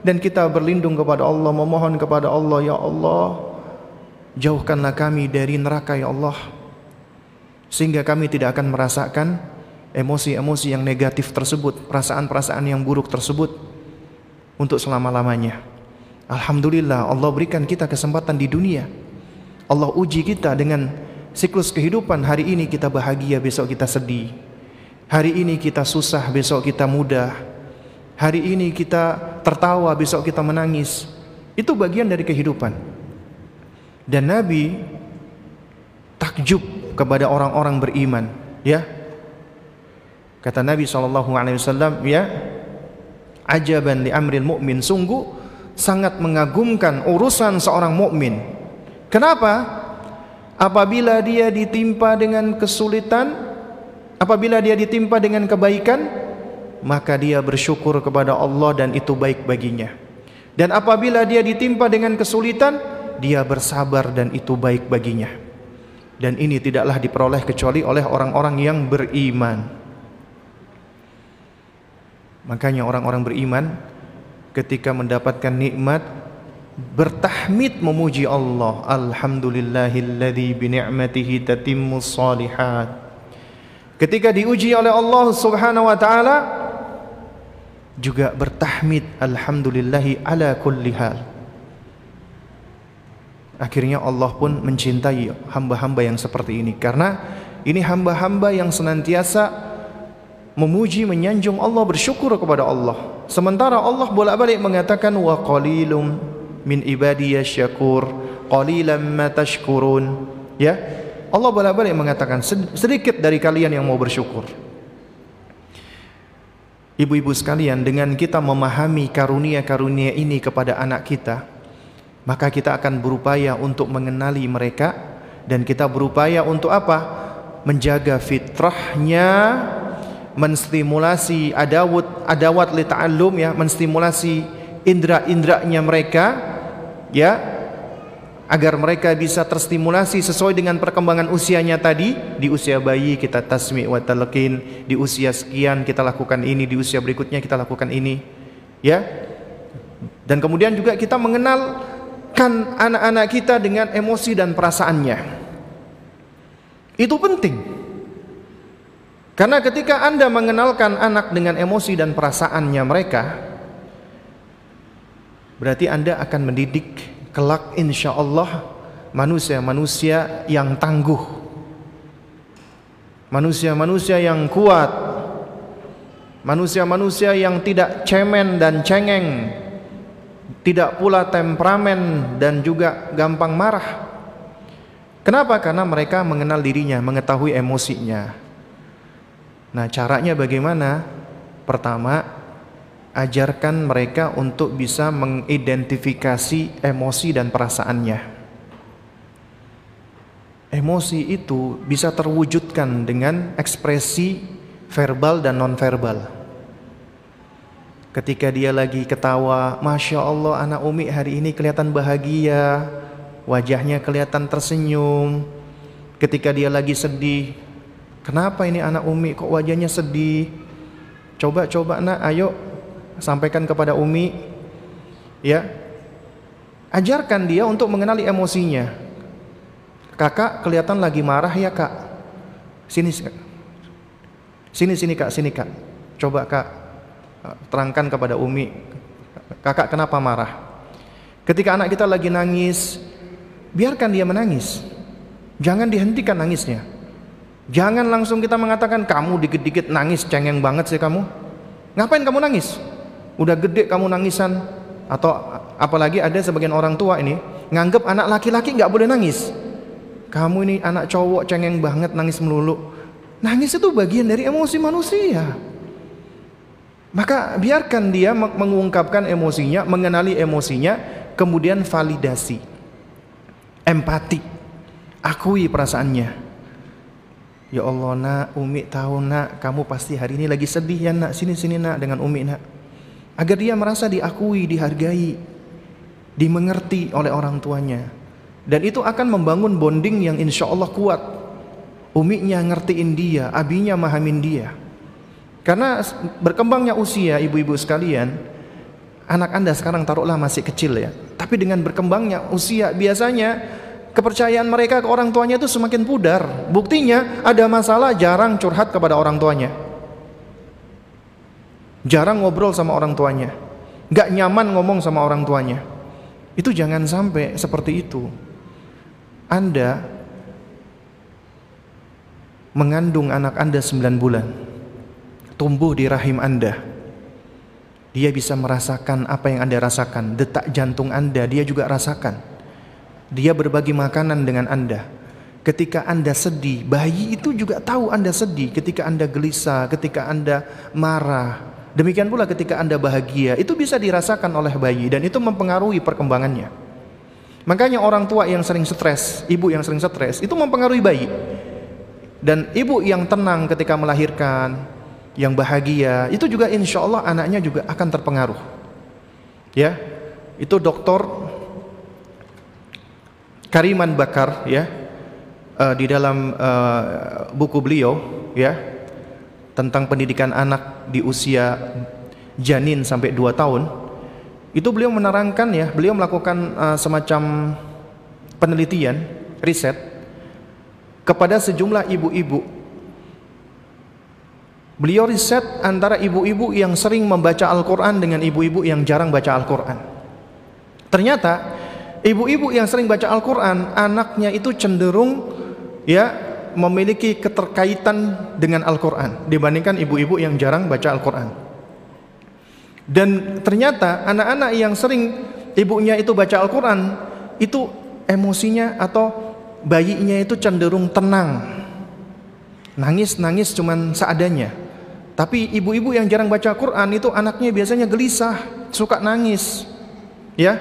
Dan kita berlindung kepada Allah, memohon kepada Allah, ya Allah, jauhkanlah kami dari neraka ya Allah sehingga kami tidak akan merasakan emosi-emosi yang negatif tersebut, perasaan-perasaan yang buruk tersebut untuk selama-lamanya. Alhamdulillah Allah berikan kita kesempatan di dunia. Allah uji kita dengan siklus kehidupan. Hari ini kita bahagia, besok kita sedih. Hari ini kita susah, besok kita mudah. Hari ini kita tertawa, besok kita menangis. Itu bagian dari kehidupan. Dan Nabi takjub kepada orang-orang beriman, ya. Kata Nabi sallallahu alaihi wasallam, ya, ajaban li amril mu'min, sungguh sangat mengagumkan urusan seorang mukmin. Kenapa? Apabila dia ditimpa dengan kesulitan, apabila dia ditimpa dengan kebaikan, maka dia bersyukur kepada Allah dan itu baik baginya. Dan apabila dia ditimpa dengan kesulitan, dia bersabar dan itu baik baginya. Dan ini tidaklah diperoleh kecuali oleh orang-orang yang beriman. Makanya orang-orang beriman ketika mendapatkan nikmat bertahmid memuji Allah alhamdulillahilladzi bi ni'matihi salihat ketika diuji oleh Allah Subhanahu wa taala juga bertahmid alhamdulillahi ala kulli hal. Akhirnya Allah pun mencintai hamba-hamba yang seperti ini. Karena ini hamba-hamba yang senantiasa memuji menyanjung Allah bersyukur kepada Allah. Sementara Allah bolak-balik mengatakan wa qalilum min ibadiyah syakur qalilan ma tashkurun. Ya Allah bolak-balik mengatakan sedikit dari kalian yang mau bersyukur Ibu-ibu sekalian dengan kita memahami karunia-karunia ini kepada anak kita maka kita akan berupaya untuk mengenali mereka dan kita berupaya untuk apa? menjaga fitrahnya menstimulasi adawat adawat li ta'allum ya menstimulasi indra-indranya mereka ya agar mereka bisa terstimulasi sesuai dengan perkembangan usianya tadi. Di usia bayi kita tasmi wa talqin. Di usia sekian kita lakukan ini. Di usia berikutnya kita lakukan ini. Ya? Dan kemudian juga kita mengenalkan anak-anak kita dengan emosi dan perasaannya. Itu penting. Karena ketika Anda mengenalkan anak dengan emosi dan perasaannya mereka Berarti Anda akan mendidik kelak insya Allah manusia-manusia yang tangguh. Manusia-manusia yang kuat. Manusia-manusia yang tidak cemen dan cengeng. Tidak pula temperamen dan juga gampang marah. Kenapa? Karena mereka mengenal dirinya, mengetahui emosinya. Nah, caranya bagaimana? Pertama, ajarkan mereka untuk bisa mengidentifikasi emosi dan perasaannya. Emosi itu bisa terwujudkan dengan ekspresi verbal dan nonverbal. Ketika dia lagi ketawa, masya Allah, anak Umi hari ini kelihatan bahagia, wajahnya kelihatan tersenyum. Ketika dia lagi sedih, kenapa ini anak Umi kok wajahnya sedih? Coba-coba nak, ayo sampaikan kepada Umi ya ajarkan dia untuk mengenali emosinya. Kakak kelihatan lagi marah ya kak. Sini sini sini kak sini kak. Coba kak terangkan kepada Umi kakak kenapa marah? Ketika anak kita lagi nangis biarkan dia menangis. Jangan dihentikan nangisnya. Jangan langsung kita mengatakan kamu dikit-dikit nangis cengeng banget sih kamu. Ngapain kamu nangis udah gede kamu nangisan. Atau apalagi ada sebagian orang tua ini nganggep anak laki-laki nggak boleh nangis. Kamu ini anak cowok cengeng banget nangis melulu. Nangis itu bagian dari emosi manusia. Maka biarkan dia mengungkapkan emosinya mengenali emosinya kemudian validasi. Empati. Akui perasaannya. Ya Allah nak, Umi tahu nak, kamu pasti hari ini lagi sedih ya nak, sini sini nak dengan Umi nak agar dia merasa diakui, dihargai, dimengerti oleh orang tuanya. Dan itu akan membangun bonding yang insya Allah kuat. Uminya ngertiin dia, abinya mahamin dia. Karena berkembangnya usia ibu-ibu sekalian, anak anda sekarang taruhlah masih kecil ya. Tapi dengan berkembangnya usia biasanya kepercayaan mereka ke orang tuanya itu semakin pudar. Buktinya ada masalah jarang curhat kepada orang tuanya jarang ngobrol sama orang tuanya, gak nyaman ngomong sama orang tuanya. Itu jangan sampai seperti itu. Anda mengandung anak Anda 9 bulan, tumbuh di rahim Anda. Dia bisa merasakan apa yang Anda rasakan, detak jantung Anda dia juga rasakan. Dia berbagi makanan dengan Anda. Ketika Anda sedih, bayi itu juga tahu Anda sedih. Ketika Anda gelisah, ketika Anda marah, demikian pula ketika Anda bahagia, itu bisa dirasakan oleh bayi dan itu mempengaruhi perkembangannya. Makanya orang tua yang sering stres, ibu yang sering stres, itu mempengaruhi bayi. Dan ibu yang tenang ketika melahirkan, yang bahagia, itu juga insya Allah anaknya juga akan terpengaruh. Ya, itu dokter Kariman Bakar ya uh, di dalam uh, buku beliau ya tentang pendidikan anak di usia janin sampai 2 tahun itu beliau menerangkan ya beliau melakukan uh, semacam penelitian riset kepada sejumlah ibu-ibu Beliau riset antara ibu-ibu yang sering membaca Al-Quran dengan ibu-ibu yang jarang baca Al-Quran. Ternyata ibu-ibu yang sering baca Al-Quran, anaknya itu cenderung ya memiliki keterkaitan dengan Al-Quran dibandingkan ibu-ibu yang jarang baca Al-Quran. Dan ternyata anak-anak yang sering ibunya itu baca Al-Quran, itu emosinya atau bayinya itu cenderung tenang. Nangis-nangis cuman seadanya tapi ibu-ibu yang jarang baca Quran itu anaknya biasanya gelisah, suka nangis. Ya.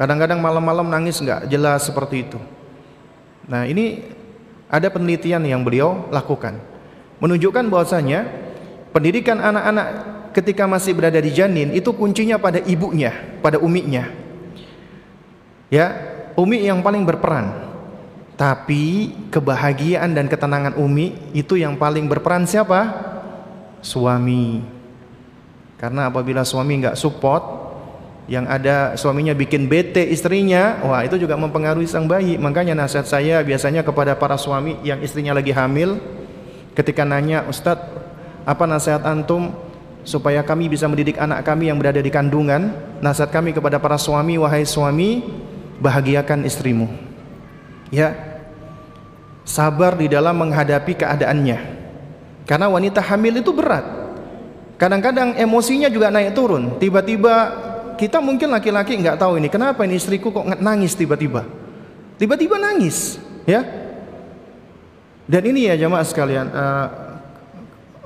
Kadang-kadang malam-malam nangis nggak jelas seperti itu. Nah, ini ada penelitian yang beliau lakukan menunjukkan bahwasanya pendidikan anak-anak ketika masih berada di janin itu kuncinya pada ibunya, pada uminya. Ya, umi yang paling berperan. Tapi kebahagiaan dan ketenangan umi itu yang paling berperan siapa? suami. Karena apabila suami nggak support, yang ada suaminya bikin bete istrinya, wah itu juga mempengaruhi sang bayi. Makanya nasihat saya biasanya kepada para suami yang istrinya lagi hamil, ketika nanya Ustadz, apa nasihat antum supaya kami bisa mendidik anak kami yang berada di kandungan? Nasihat kami kepada para suami, wahai suami, bahagiakan istrimu. Ya, sabar di dalam menghadapi keadaannya karena wanita hamil itu berat. Kadang-kadang emosinya juga naik turun. Tiba-tiba kita mungkin laki-laki nggak tahu ini kenapa ini istriku kok nangis tiba-tiba. Tiba-tiba nangis, ya. Dan ini ya jemaah sekalian, uh,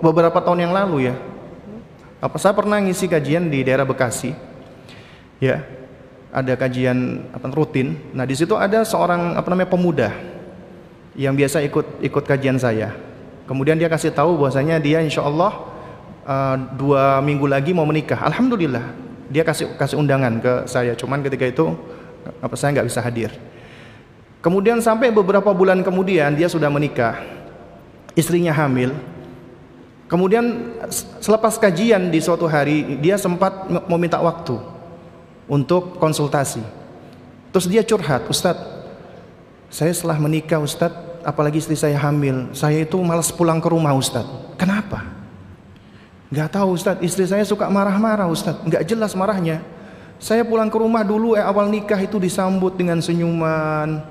beberapa tahun yang lalu ya, apa saya pernah ngisi kajian di daerah Bekasi, ya, ada kajian apa rutin. Nah di situ ada seorang apa namanya pemuda yang biasa ikut ikut kajian saya. Kemudian dia kasih tahu bahwasanya dia insya Allah uh, dua minggu lagi mau menikah. Alhamdulillah dia kasih kasih undangan ke saya. Cuman ketika itu apa saya nggak bisa hadir. Kemudian sampai beberapa bulan kemudian dia sudah menikah, istrinya hamil. Kemudian selepas kajian di suatu hari dia sempat mau minta waktu untuk konsultasi. Terus dia curhat, Ustadz, saya setelah menikah Ustadz apalagi istri saya hamil, saya itu malas pulang ke rumah Ustadz. Kenapa? Gak tahu Ustadz, istri saya suka marah-marah Ustadz, gak jelas marahnya. Saya pulang ke rumah dulu eh, awal nikah itu disambut dengan senyuman,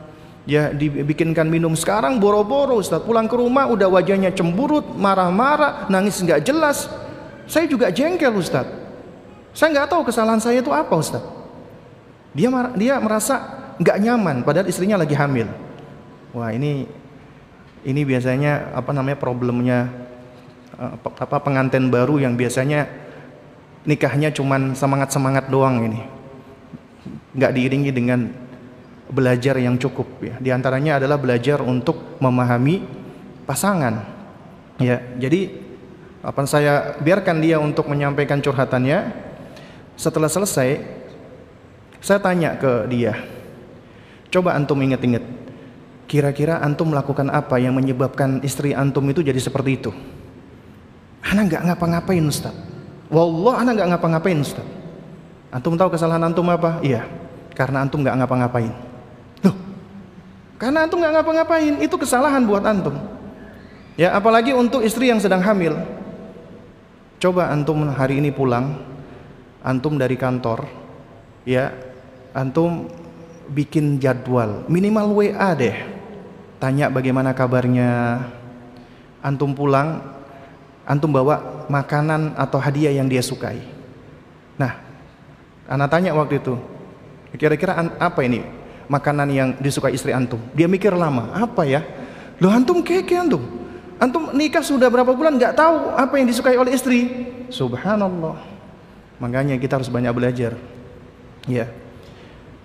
ya dibikinkan minum. Sekarang boro-boro Ustadz, pulang ke rumah udah wajahnya cemburut, marah-marah, nangis gak jelas. Saya juga jengkel Ustadz. Saya nggak tahu kesalahan saya itu apa Ustadz. Dia dia merasa nggak nyaman padahal istrinya lagi hamil. Wah ini ini biasanya apa namanya problemnya apa pengantin baru yang biasanya nikahnya cuman semangat-semangat doang ini. nggak diiringi dengan belajar yang cukup ya. Di antaranya adalah belajar untuk memahami pasangan. Ya, jadi apa saya biarkan dia untuk menyampaikan curhatannya. Setelah selesai, saya tanya ke dia. Coba antum inget-inget Kira-kira antum melakukan apa yang menyebabkan istri antum itu jadi seperti itu? Anak nggak ngapa-ngapain Ustaz. Wallah anak nggak ngapa-ngapain Ustaz. Antum tahu kesalahan antum apa? Iya, karena antum nggak ngapa-ngapain. Loh, karena antum nggak ngapa-ngapain itu kesalahan buat antum. Ya, apalagi untuk istri yang sedang hamil. Coba antum hari ini pulang, antum dari kantor, ya, antum bikin jadwal minimal WA deh tanya bagaimana kabarnya antum pulang antum bawa makanan atau hadiah yang dia sukai. Nah, anak tanya waktu itu, kira-kira apa ini makanan yang disukai istri antum? Dia mikir lama, apa ya? Loh antum keke antum. Antum nikah sudah berapa bulan nggak tahu apa yang disukai oleh istri. Subhanallah. Makanya kita harus banyak belajar. Ya.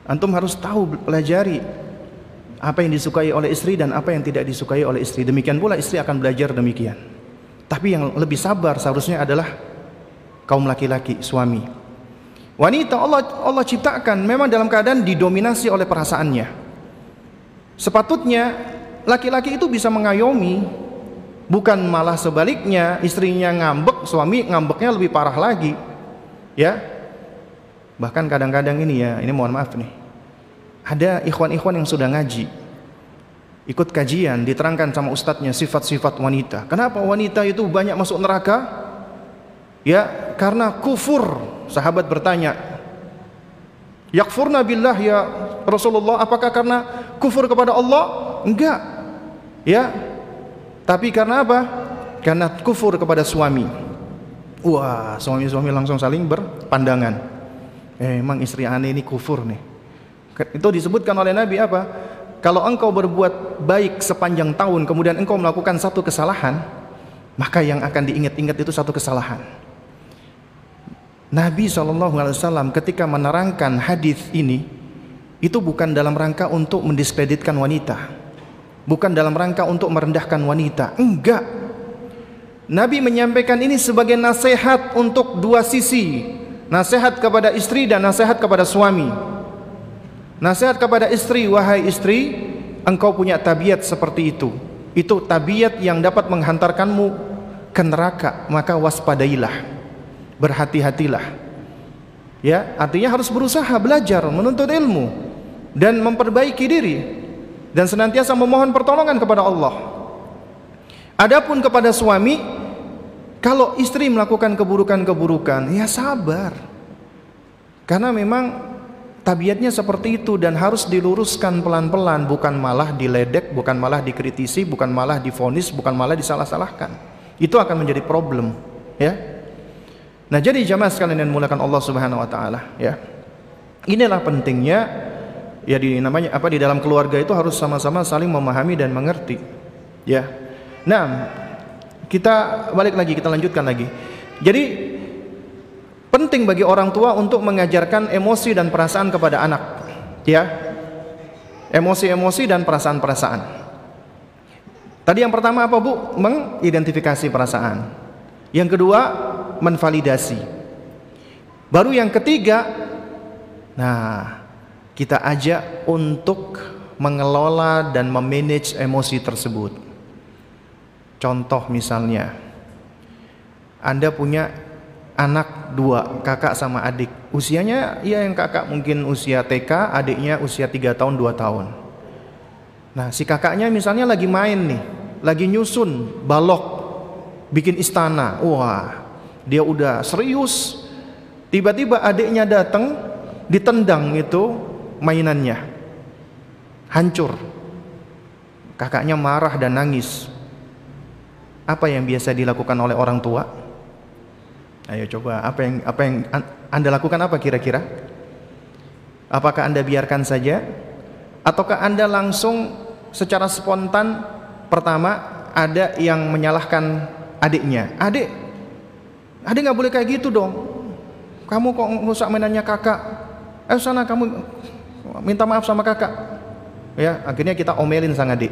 Antum harus tahu pelajari apa yang disukai oleh istri dan apa yang tidak disukai oleh istri. Demikian pula istri akan belajar demikian. Tapi yang lebih sabar seharusnya adalah kaum laki-laki, suami. Wanita Allah Allah ciptakan memang dalam keadaan didominasi oleh perasaannya. Sepatutnya laki-laki itu bisa mengayomi, bukan malah sebaliknya istrinya ngambek, suami ngambeknya lebih parah lagi. Ya. Bahkan kadang-kadang ini ya, ini mohon maaf nih. Ada ikhwan-ikhwan yang sudah ngaji, ikut kajian diterangkan sama ustadznya sifat-sifat wanita. Kenapa wanita itu banyak masuk neraka? Ya, karena kufur. Sahabat bertanya, Yakfurna billah ya Rasulullah, apakah karena kufur kepada Allah? Enggak. Ya. Tapi karena apa? Karena kufur kepada suami. Wah, suami-suami langsung saling berpandangan. Eh, emang istri aneh ini kufur nih. Itu disebutkan oleh Nabi apa? Kalau engkau berbuat baik sepanjang tahun kemudian engkau melakukan satu kesalahan, maka yang akan diingat-ingat itu satu kesalahan. Nabi SAW ketika menerangkan hadis ini itu bukan dalam rangka untuk mendiskreditkan wanita, bukan dalam rangka untuk merendahkan wanita, enggak. Nabi menyampaikan ini sebagai nasihat untuk dua sisi, nasihat kepada istri dan nasihat kepada suami. Nasihat kepada istri, wahai istri, engkau punya tabiat seperti itu. Itu tabiat yang dapat menghantarkanmu ke neraka, maka waspadailah. Berhati-hatilah. Ya, artinya harus berusaha belajar, menuntut ilmu dan memperbaiki diri dan senantiasa memohon pertolongan kepada Allah. Adapun kepada suami, kalau istri melakukan keburukan-keburukan, ya sabar. Karena memang tabiatnya seperti itu dan harus diluruskan pelan-pelan bukan malah diledek bukan malah dikritisi bukan malah difonis bukan malah disalah-salahkan. Itu akan menjadi problem ya. Nah jadi jamaah sekalian yang mulakan Allah Subhanahu wa taala ya. Inilah pentingnya ya di namanya apa di dalam keluarga itu harus sama-sama saling memahami dan mengerti ya. Nah kita balik lagi kita lanjutkan lagi. Jadi Penting bagi orang tua untuk mengajarkan emosi dan perasaan kepada anak. Ya. Emosi-emosi dan perasaan-perasaan. Tadi yang pertama apa, Bu? Mengidentifikasi perasaan. Yang kedua, menvalidasi. Baru yang ketiga, nah, kita ajak untuk mengelola dan memanage emosi tersebut. Contoh misalnya, Anda punya anak dua, kakak sama adik. Usianya ya yang kakak mungkin usia TK, adiknya usia 3 tahun 2 tahun. Nah, si kakaknya misalnya lagi main nih, lagi nyusun balok, bikin istana. Wah, dia udah serius. Tiba-tiba adiknya datang, ditendang itu mainannya. Hancur. Kakaknya marah dan nangis. Apa yang biasa dilakukan oleh orang tua? Ayo coba apa yang apa yang Anda lakukan apa kira-kira? Apakah Anda biarkan saja ataukah Anda langsung secara spontan pertama ada yang menyalahkan adiknya? Adik, adik nggak boleh kayak gitu dong. Kamu kok rusak mainannya kakak? Eh sana kamu minta maaf sama kakak. Ya, akhirnya kita omelin sang adik.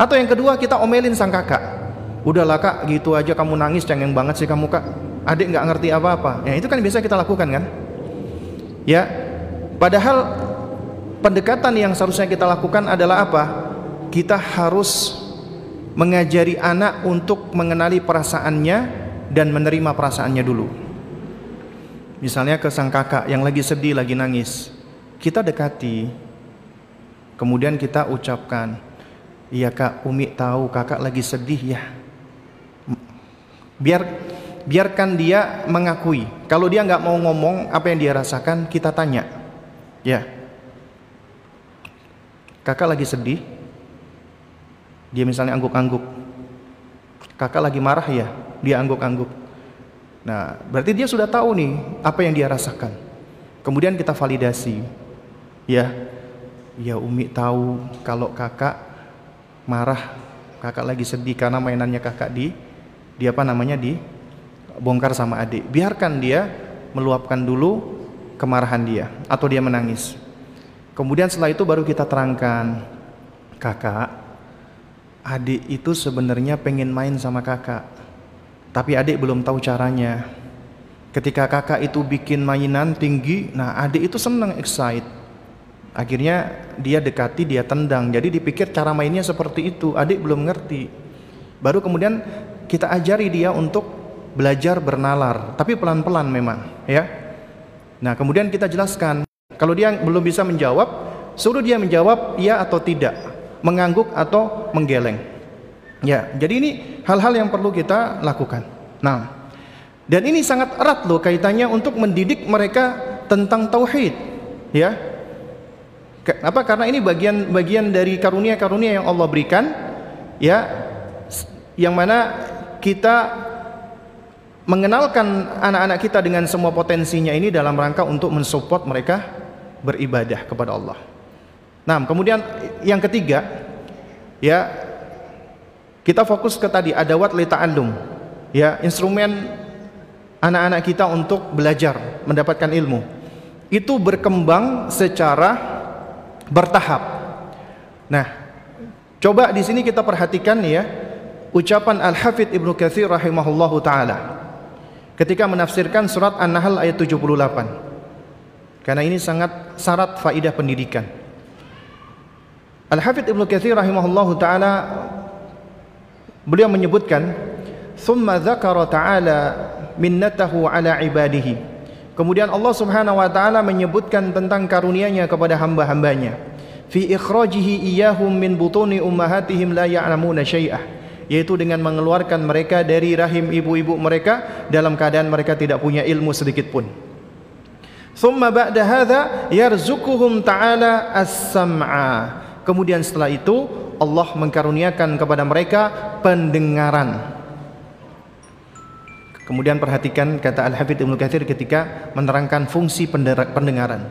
Atau yang kedua kita omelin sang kakak. Udahlah kak, gitu aja kamu nangis cengeng banget sih kamu kak adik nggak ngerti apa-apa. Ya itu kan biasa kita lakukan kan? Ya. Padahal pendekatan yang seharusnya kita lakukan adalah apa? Kita harus mengajari anak untuk mengenali perasaannya dan menerima perasaannya dulu. Misalnya ke sang kakak yang lagi sedih, lagi nangis. Kita dekati. Kemudian kita ucapkan, "Iya Kak, Umi tahu Kakak lagi sedih ya." Biar biarkan dia mengakui. Kalau dia nggak mau ngomong apa yang dia rasakan, kita tanya. Ya, kakak lagi sedih. Dia misalnya angguk-angguk. Kakak lagi marah ya. dia angguk-angguk. Nah, berarti dia sudah tahu nih apa yang dia rasakan. Kemudian kita validasi. Ya. Ya Umi tahu kalau kakak marah, kakak lagi sedih karena mainannya kakak di di apa namanya di bongkar sama adik. Biarkan dia meluapkan dulu kemarahan dia atau dia menangis. Kemudian setelah itu baru kita terangkan, kakak, adik itu sebenarnya pengen main sama kakak, tapi adik belum tahu caranya. Ketika kakak itu bikin mainan tinggi, nah adik itu senang excited. Akhirnya dia dekati, dia tendang. Jadi dipikir cara mainnya seperti itu. Adik belum ngerti. Baru kemudian kita ajari dia untuk belajar bernalar, tapi pelan-pelan memang, ya. Nah, kemudian kita jelaskan kalau dia belum bisa menjawab, suruh dia menjawab ya atau tidak, mengangguk atau menggeleng. Ya, jadi ini hal-hal yang perlu kita lakukan. Nah, dan ini sangat erat loh kaitannya untuk mendidik mereka tentang tauhid, ya. Apa? Karena ini bagian-bagian dari karunia-karunia yang Allah berikan, ya, yang mana kita mengenalkan anak-anak kita dengan semua potensinya ini dalam rangka untuk mensupport mereka beribadah kepada Allah. Nah, kemudian yang ketiga, ya kita fokus ke tadi adawat li ta'allum. Ya, instrumen anak-anak kita untuk belajar, mendapatkan ilmu. Itu berkembang secara bertahap. Nah, coba di sini kita perhatikan ya ucapan Al-Hafidh Ibnu Katsir rahimahullahu taala ketika menafsirkan surat An-Nahl ayat 78. Karena ini sangat syarat faidah pendidikan. Al-Hafidz Ibnu Katsir rahimahullahu taala beliau menyebutkan thumma dzakara ta'ala minnatahu ala ibadihi. Kemudian Allah Subhanahu wa taala menyebutkan tentang karunia-Nya kepada hamba-hambanya. Fi ikhrajihi iyyahum min butuni ummahatihim la ya'lamuna syai'ah yaitu dengan mengeluarkan mereka dari rahim ibu-ibu mereka dalam keadaan mereka tidak punya ilmu sedikit pun. Thumma ba'da hadza yarzuquhum ta'ala as-sam'a. Kemudian setelah itu Allah mengkaruniakan kepada mereka pendengaran. Kemudian perhatikan kata Al-Hafidz Ibnu Katsir ketika menerangkan fungsi pendengaran.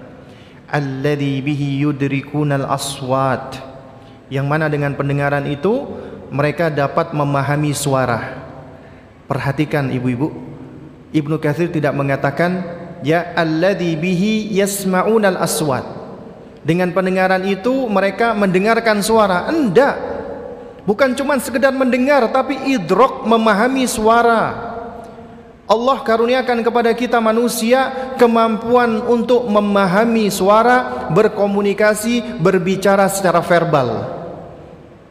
Alladzi bihi yudrikunal aswat. Yang mana dengan pendengaran itu mereka dapat memahami suara. Perhatikan ibu-ibu. Ibnu Katsir tidak mengatakan ya alladzi bihi yasma'unal aswat. Dengan pendengaran itu mereka mendengarkan suara. Enggak. Bukan cuma sekedar mendengar tapi idrok memahami suara. Allah karuniakan kepada kita manusia kemampuan untuk memahami suara, berkomunikasi, berbicara secara verbal.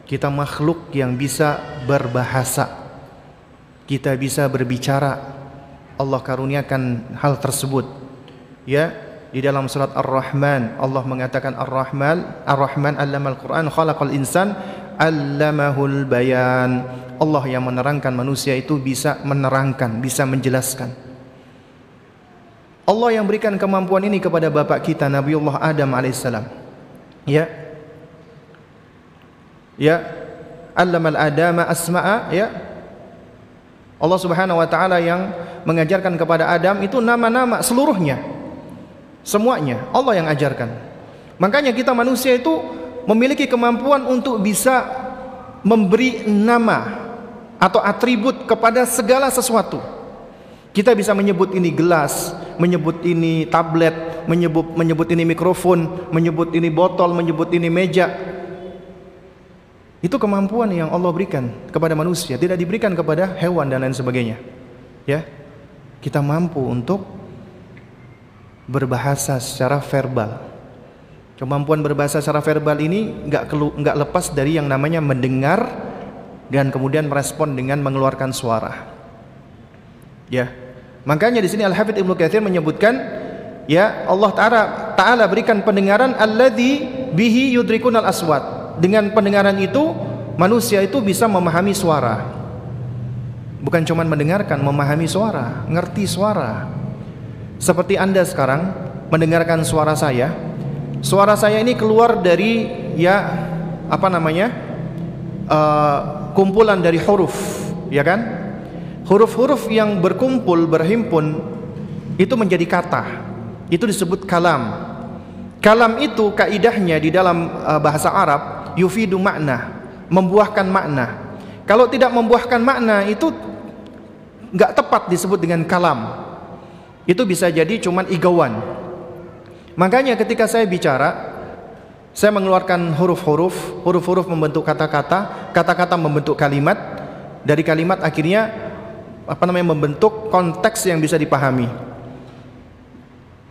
Kita makhluk yang bisa berbahasa. Kita bisa berbicara. Allah karuniakan hal tersebut. Ya, di dalam surat Ar-Rahman Allah mengatakan Ar-Rahman, Ar-Rahman al Quran, khalaqal insan, allamahul bayan. Allah yang menerangkan manusia itu bisa menerangkan, bisa menjelaskan. Allah yang berikan kemampuan ini kepada bapak kita Nabiullah Adam alaihissalam. Ya, ya. Allamal adama asma'a ya. Allah Subhanahu wa taala yang mengajarkan kepada Adam itu nama-nama seluruhnya. Semuanya. Allah yang ajarkan. Makanya kita manusia itu memiliki kemampuan untuk bisa memberi nama atau atribut kepada segala sesuatu. Kita bisa menyebut ini gelas, menyebut ini tablet, menyebut menyebut ini mikrofon, menyebut ini botol, menyebut ini meja, itu kemampuan yang Allah berikan kepada manusia, tidak diberikan kepada hewan dan lain sebagainya. Ya. Kita mampu untuk berbahasa secara verbal. Kemampuan berbahasa secara verbal ini nggak nggak lepas dari yang namanya mendengar dan kemudian merespon dengan mengeluarkan suara. Ya. Makanya di sini Al-Hafidz Ibnu Katsir menyebutkan ya Allah Taala Taala berikan pendengaran alladzi bihi yudrikunal aswat dengan pendengaran itu manusia itu bisa memahami suara. Bukan cuma mendengarkan, memahami suara, ngerti suara. Seperti Anda sekarang mendengarkan suara saya. Suara saya ini keluar dari ya apa namanya? Uh, kumpulan dari huruf, ya kan? huruf-huruf yang berkumpul berhimpun itu menjadi kata itu disebut kalam kalam itu kaidahnya di dalam uh, bahasa Arab yufidu makna membuahkan makna kalau tidak membuahkan makna itu nggak tepat disebut dengan kalam itu bisa jadi cuman igawan makanya ketika saya bicara saya mengeluarkan huruf-huruf, huruf-huruf membentuk kata-kata, kata-kata membentuk kalimat. Dari kalimat akhirnya apa namanya membentuk konteks yang bisa dipahami.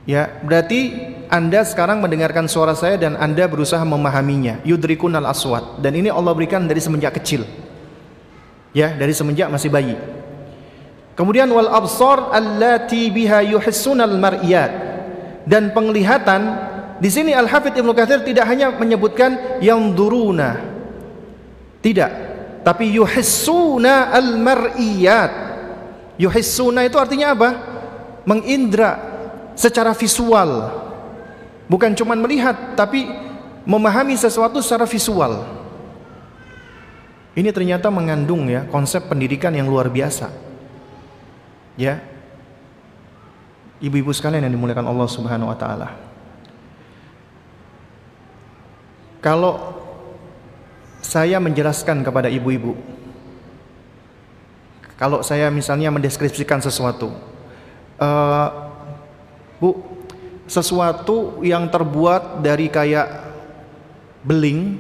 Ya, berarti Anda sekarang mendengarkan suara saya dan Anda berusaha memahaminya. Yudrikun al aswat dan ini Allah berikan dari semenjak kecil. Ya, dari semenjak masih bayi. Kemudian wal absar allati biha yuhissunal mar'iyat dan penglihatan di sini Al-Hafidh Ibnu Katsir tidak hanya menyebutkan yang duruna. Tidak, tapi yuhissuna al-mar'iyat. Yuhissuna itu artinya apa? Mengindra secara visual. Bukan cuma melihat, tapi memahami sesuatu secara visual. Ini ternyata mengandung ya konsep pendidikan yang luar biasa. Ya. Ibu-ibu sekalian yang dimuliakan Allah Subhanahu wa taala. Kalau saya menjelaskan kepada ibu-ibu, kalau saya misalnya mendeskripsikan sesuatu, uh, bu, sesuatu yang terbuat dari kayak beling,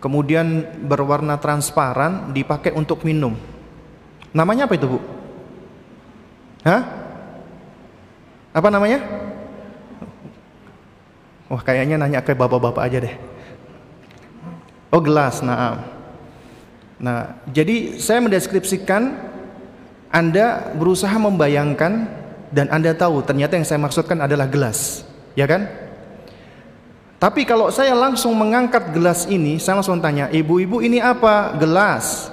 kemudian berwarna transparan, dipakai untuk minum. Namanya apa itu bu? Hah? Apa namanya? Wah kayaknya nanya ke bapak-bapak aja deh. Oh gelas, nah. Nah, jadi saya mendeskripsikan Anda berusaha membayangkan dan Anda tahu ternyata yang saya maksudkan adalah gelas, ya kan? Tapi kalau saya langsung mengangkat gelas ini, saya langsung tanya, "Ibu-ibu ini apa?" Gelas.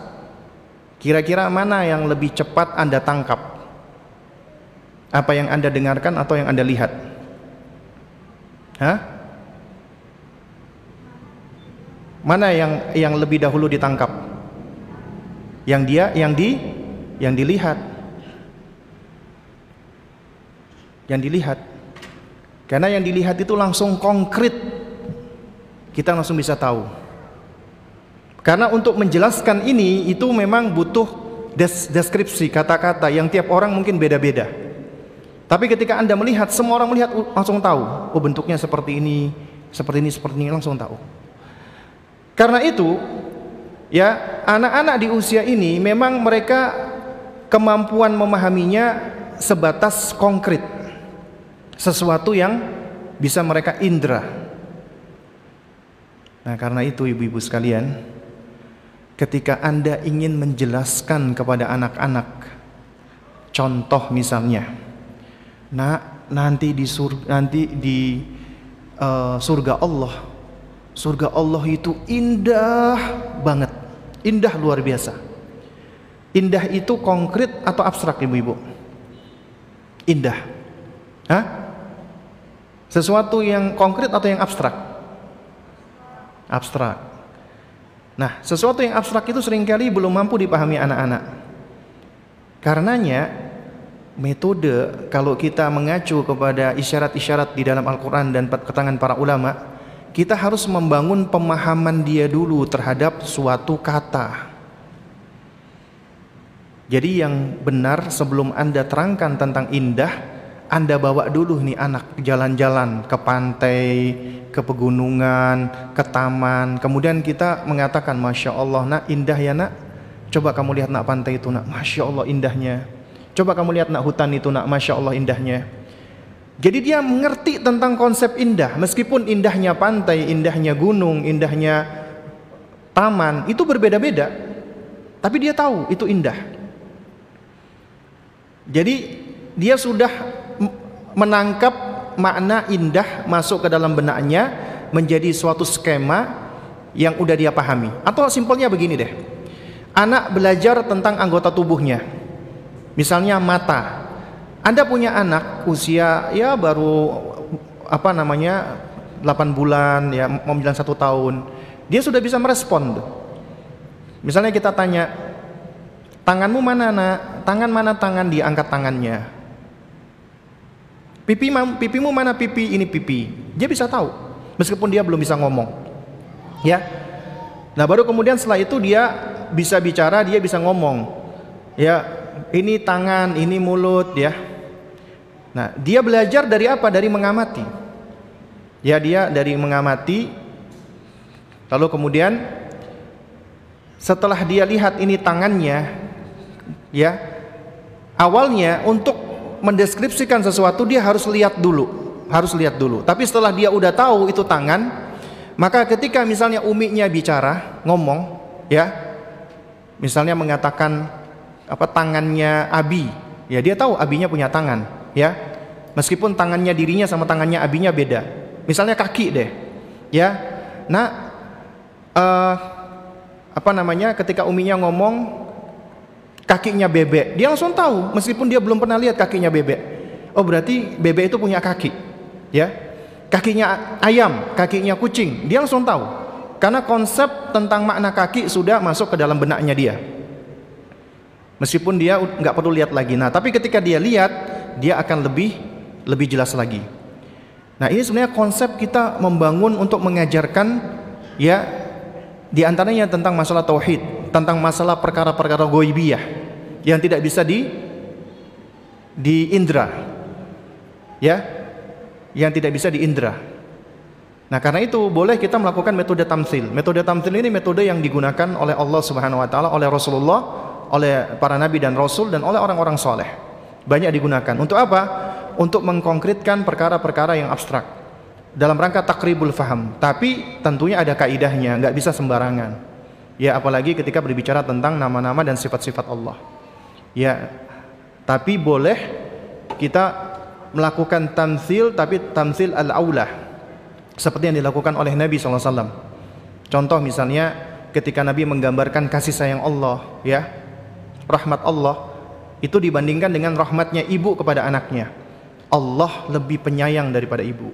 Kira-kira mana yang lebih cepat Anda tangkap? Apa yang Anda dengarkan atau yang Anda lihat? Hah? Mana yang yang lebih dahulu ditangkap? Yang dia yang di yang dilihat. Yang dilihat. Karena yang dilihat itu langsung konkret. Kita langsung bisa tahu. Karena untuk menjelaskan ini itu memang butuh des deskripsi kata-kata yang tiap orang mungkin beda-beda. Tapi ketika Anda melihat, semua orang melihat langsung tahu, oh bentuknya seperti ini, seperti ini, seperti ini, langsung tahu. Karena itu, ya, anak-anak di usia ini memang mereka kemampuan memahaminya sebatas konkret. Sesuatu yang bisa mereka indera. Nah, karena itu ibu-ibu sekalian, ketika Anda ingin menjelaskan kepada anak-anak contoh misalnya Nak, nanti di surga, nanti di uh, surga Allah. Surga Allah itu indah banget. Indah luar biasa. Indah itu konkret atau abstrak ibu-ibu? Indah. Hah? Sesuatu yang konkret atau yang abstrak? Abstrak. Nah, sesuatu yang abstrak itu sering kali belum mampu dipahami anak-anak. Karenanya metode kalau kita mengacu kepada isyarat-isyarat di dalam Al-Quran dan keterangan para ulama kita harus membangun pemahaman dia dulu terhadap suatu kata jadi yang benar sebelum anda terangkan tentang indah anda bawa dulu nih anak jalan-jalan ke pantai ke pegunungan ke taman kemudian kita mengatakan Masya Allah nak indah ya nak coba kamu lihat nak pantai itu nak Masya Allah indahnya Coba kamu lihat nak hutan itu nak Masya Allah indahnya. Jadi dia mengerti tentang konsep indah. Meskipun indahnya pantai, indahnya gunung, indahnya taman. Itu berbeda-beda. Tapi dia tahu itu indah. Jadi dia sudah menangkap makna indah masuk ke dalam benaknya menjadi suatu skema yang udah dia pahami. Atau simpelnya begini deh. Anak belajar tentang anggota tubuhnya. Misalnya mata. Anda punya anak usia ya baru apa namanya 8 bulan ya mau bilang satu tahun. Dia sudah bisa merespon. Misalnya kita tanya, Tanganmu mana nak? Tangan mana tangan dia angkat tangannya. Pipi pipimu mana pipi? Ini pipi. Dia bisa tahu meskipun dia belum bisa ngomong. Ya. Nah, baru kemudian setelah itu dia bisa bicara, dia bisa ngomong. Ya, ini tangan, ini mulut ya. Nah, dia belajar dari apa? Dari mengamati. Ya, dia dari mengamati lalu kemudian setelah dia lihat ini tangannya ya, awalnya untuk mendeskripsikan sesuatu dia harus lihat dulu, harus lihat dulu. Tapi setelah dia udah tahu itu tangan, maka ketika misalnya uminya bicara, ngomong, ya, misalnya mengatakan apa tangannya Abi, ya dia tahu Abinya punya tangan, ya, meskipun tangannya dirinya sama tangannya Abinya beda. Misalnya kaki deh, ya, nah, uh, apa namanya, ketika uminya ngomong, kakinya bebek. Dia langsung tahu meskipun dia belum pernah lihat kakinya bebek. Oh berarti bebek itu punya kaki. Ya. Kakinya ayam, kakinya kucing. Dia langsung tahu. Karena konsep tentang makna kaki sudah masuk ke dalam benaknya dia. Meskipun dia nggak perlu lihat lagi. Nah, tapi ketika dia lihat, dia akan lebih lebih jelas lagi. Nah, ini sebenarnya konsep kita membangun untuk mengajarkan ya di antaranya tentang masalah tauhid tentang masalah perkara-perkara goibiyah yang tidak bisa di di indra ya yang tidak bisa di indra nah karena itu boleh kita melakukan metode tamsil metode tamsil ini metode yang digunakan oleh Allah subhanahu wa ta'ala oleh Rasulullah oleh para nabi dan rasul dan oleh orang-orang soleh banyak digunakan. Untuk apa? untuk mengkonkretkan perkara-perkara yang abstrak dalam rangka takribul faham tapi tentunya ada kaidahnya nggak bisa sembarangan Ya apalagi ketika berbicara tentang nama-nama dan sifat-sifat Allah. Ya, tapi boleh kita melakukan tamsil tapi tamsil al-aulah seperti yang dilakukan oleh Nabi SAW. Contoh misalnya ketika Nabi menggambarkan kasih sayang Allah, ya, rahmat Allah itu dibandingkan dengan rahmatnya ibu kepada anaknya. Allah lebih penyayang daripada ibu.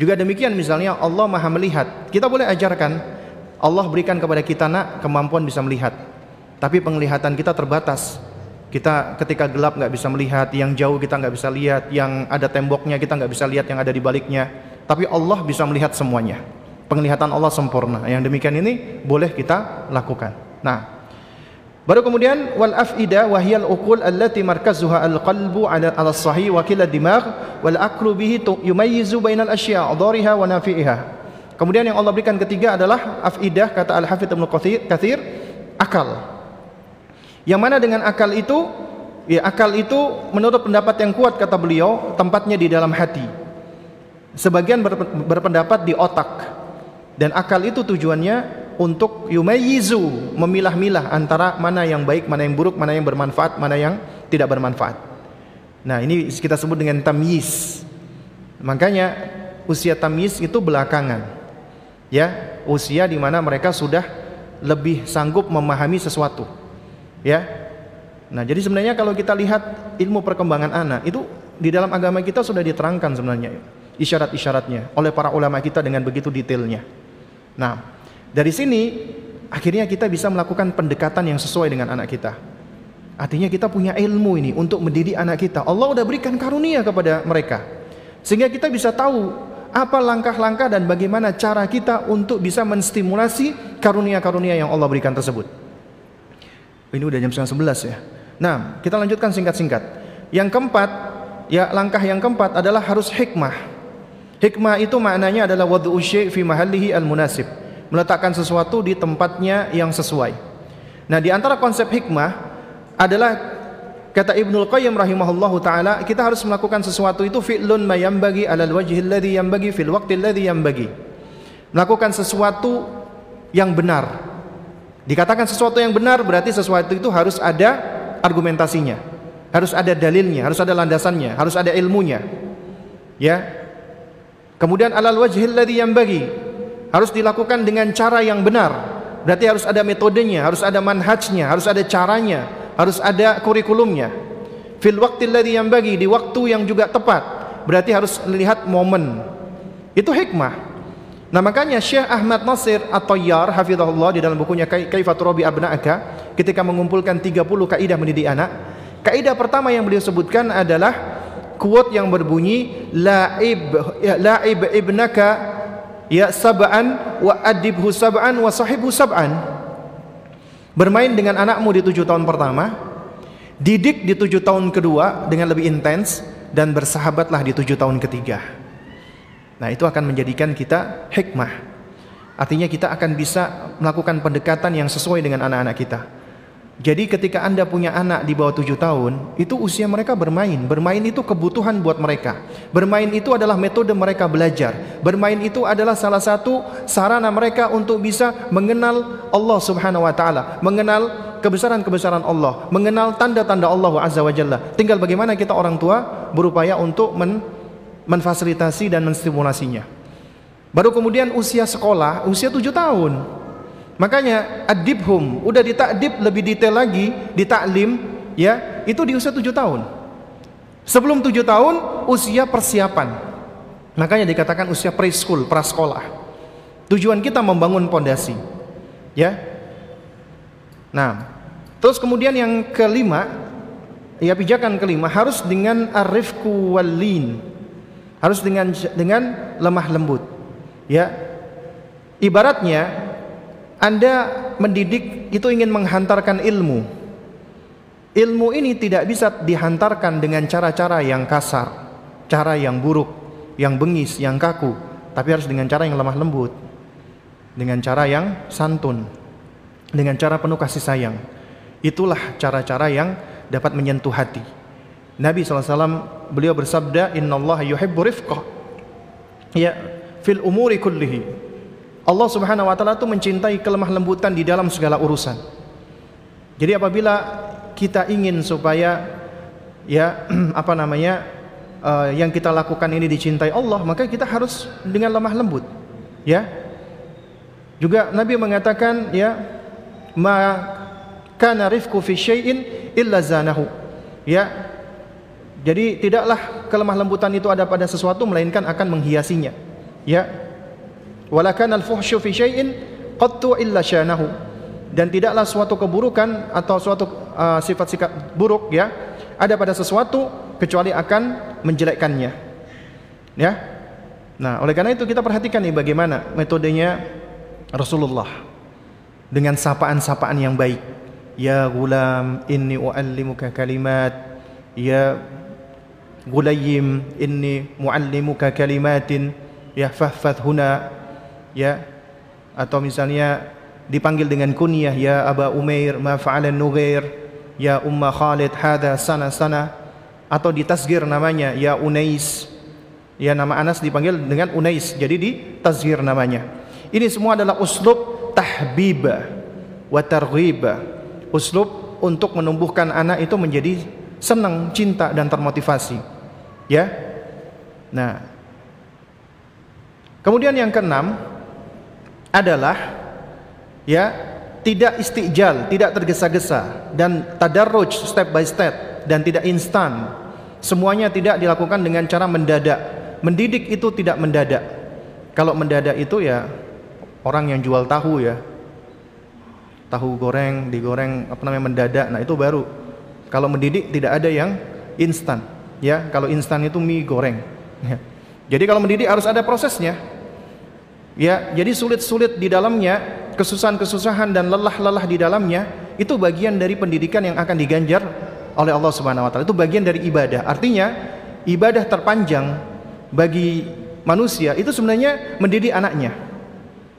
Juga demikian misalnya Allah Maha melihat. Kita boleh ajarkan Allah berikan kepada kita nak kemampuan bisa melihat. Tapi penglihatan kita terbatas. Kita ketika gelap nggak bisa melihat, yang jauh kita nggak bisa lihat, yang ada temboknya kita nggak bisa lihat yang ada di baliknya. Tapi Allah bisa melihat semuanya. Penglihatan Allah sempurna. Yang demikian ini boleh kita lakukan. Nah, Baru kemudian wal afida wa hiya al uqul allati markazuha al qalbu ala al sahih wa kila wal aqlu bihi yumayyizu bainal asya' dhariha wa nafi'iha. Kemudian yang Allah berikan ketiga adalah afidah kata Al-Hafidz Ibnu Katsir, akal. Yang mana dengan akal itu ya akal itu menurut pendapat yang kuat kata beliau tempatnya di dalam hati. Sebagian berpendapat di otak. Dan akal itu tujuannya untuk yumayyizu, memilah-milah antara mana yang baik, mana yang buruk, mana yang bermanfaat, mana yang tidak bermanfaat. Nah, ini kita sebut dengan tamyiz. Makanya usia tamyiz itu belakangan ya usia di mana mereka sudah lebih sanggup memahami sesuatu ya nah jadi sebenarnya kalau kita lihat ilmu perkembangan anak itu di dalam agama kita sudah diterangkan sebenarnya isyarat-isyaratnya oleh para ulama kita dengan begitu detailnya nah dari sini akhirnya kita bisa melakukan pendekatan yang sesuai dengan anak kita artinya kita punya ilmu ini untuk mendidik anak kita Allah udah berikan karunia kepada mereka sehingga kita bisa tahu apa langkah-langkah dan bagaimana cara kita untuk bisa menstimulasi karunia-karunia yang Allah berikan tersebut. Ini udah jam 11 ya. Nah, kita lanjutkan singkat-singkat. Yang keempat, ya langkah yang keempat adalah harus hikmah. Hikmah itu maknanya adalah wad'u syai' fi mahallihi al-munasib. Meletakkan sesuatu di tempatnya yang sesuai. Nah, di antara konsep hikmah adalah Kata Ibnu Qayyim rahimahullahu taala, kita harus melakukan sesuatu itu fi'lun ma yanbaghi 'alal wajhi alladhi yanbaghi fil waqti alladhi yanbaghi. Melakukan sesuatu yang benar. Dikatakan sesuatu yang benar berarti sesuatu itu harus ada argumentasinya. Harus ada dalilnya, harus ada landasannya, harus ada ilmunya. Ya. Kemudian 'alal wajhi alladhi yanbaghi. Harus dilakukan dengan cara yang benar. Berarti harus ada metodenya, harus ada manhajnya, harus ada caranya, harus ada kurikulumnya fil waqti yang bagi di waktu yang juga tepat berarti harus melihat momen itu hikmah nah makanya Syekh Ahmad Nasir At-Tayyar hafizahullah di dalam bukunya Kaifat Rabi Abna'aka ketika mengumpulkan 30 kaidah mendidik anak. Kaidah pertama yang beliau sebutkan adalah quote yang berbunyi la'ib ya, la'ib ibnaka ya sab'an wa adibhu sab'an wa sahibhu sab'an. Bermain dengan anakmu di tujuh tahun pertama, didik di tujuh tahun kedua dengan lebih intens dan bersahabatlah di tujuh tahun ketiga. Nah itu akan menjadikan kita hikmah Artinya kita akan bisa melakukan pendekatan yang sesuai dengan anak-anak kita. Jadi ketika Anda punya anak di bawah tujuh tahun, itu usia mereka bermain. Bermain itu kebutuhan buat mereka. Bermain itu adalah metode mereka belajar. Bermain itu adalah salah satu sarana mereka untuk bisa mengenal Allah Subhanahu wa taala, mengenal kebesaran-kebesaran Allah, mengenal tanda-tanda Allah Azza wa Jalla. Tinggal bagaimana kita orang tua berupaya untuk men menfasilitasi dan menstimulasinya. Baru kemudian usia sekolah, usia tujuh tahun. Makanya adibhum, udah ditakdib lebih detail lagi, ditaklim, ya, itu di usia tujuh tahun. Sebelum tujuh tahun, usia persiapan. Makanya dikatakan usia preschool, prasekolah. Tujuan kita membangun pondasi. Ya. Nah, terus kemudian yang kelima, ya pijakan kelima harus dengan arifku walin. Harus dengan dengan lemah lembut. Ya. Ibaratnya Anda mendidik itu ingin menghantarkan ilmu. Ilmu ini tidak bisa dihantarkan dengan cara-cara yang kasar, cara yang buruk, yang bengis, yang kaku, tapi harus dengan cara yang lemah lembut. Dengan cara yang santun, dengan cara penuh kasih sayang. Itulah cara-cara yang dapat menyentuh hati. Nabi SAW beliau bersabda, Inna Allah yuhibbu rifqah. Ya, fil umuri kullihi. Allah Subhanahu wa taala itu mencintai kelemah lembutan di dalam segala urusan. Jadi apabila kita ingin supaya ya apa namanya uh, yang kita lakukan ini dicintai Allah, maka kita harus dengan lemah lembut. Ya. Juga Nabi mengatakan ya ma kana rifqu fi syai'in illa zanahu. Ya. Jadi tidaklah kelemah lembutan itu ada pada sesuatu melainkan akan menghiasinya ya walakan al-fuhsyu fi syai'in qattu illa syanahu. Dan tidaklah suatu keburukan atau suatu uh, sifat-sifat uh, buruk ya ada pada sesuatu kecuali akan menjelekkannya. Ya. Nah oleh karena itu kita perhatikan nih bagaimana metodenya Rasulullah dengan sapaan-sapaan yang baik. Ya gulam inni uallimuka kalimat. Ya gulayim inni muallimuka kalimatin. Ya fahfad huna ya. Atau misalnya dipanggil dengan kunyah ya Aba Umair ma fa'ala Nughair ya Umma Khalid hada sana sana. Atau ditasgir namanya ya Unais. Ya nama Anas dipanggil dengan Unais jadi ditasgir namanya. Ini semua adalah uslub tahbib wa targhib uslub untuk menumbuhkan anak itu menjadi senang cinta dan termotivasi. Ya. Nah. Kemudian yang keenam adalah ya tidak istijal, tidak tergesa-gesa dan tadarruj step by step dan tidak instan. Semuanya tidak dilakukan dengan cara mendadak. Mendidik itu tidak mendadak. Kalau mendadak itu ya orang yang jual tahu ya. Tahu goreng, digoreng apa namanya mendadak. Nah, itu baru. Kalau mendidik tidak ada yang instan, ya. Kalau instan itu mie goreng. Ya. Jadi kalau mendidik harus ada prosesnya. Ya, jadi sulit-sulit di dalamnya, kesusahan-kesusahan dan lelah-lelah di dalamnya itu bagian dari pendidikan yang akan diganjar oleh Allah Subhanahu wa taala. Itu bagian dari ibadah. Artinya, ibadah terpanjang bagi manusia itu sebenarnya mendidik anaknya.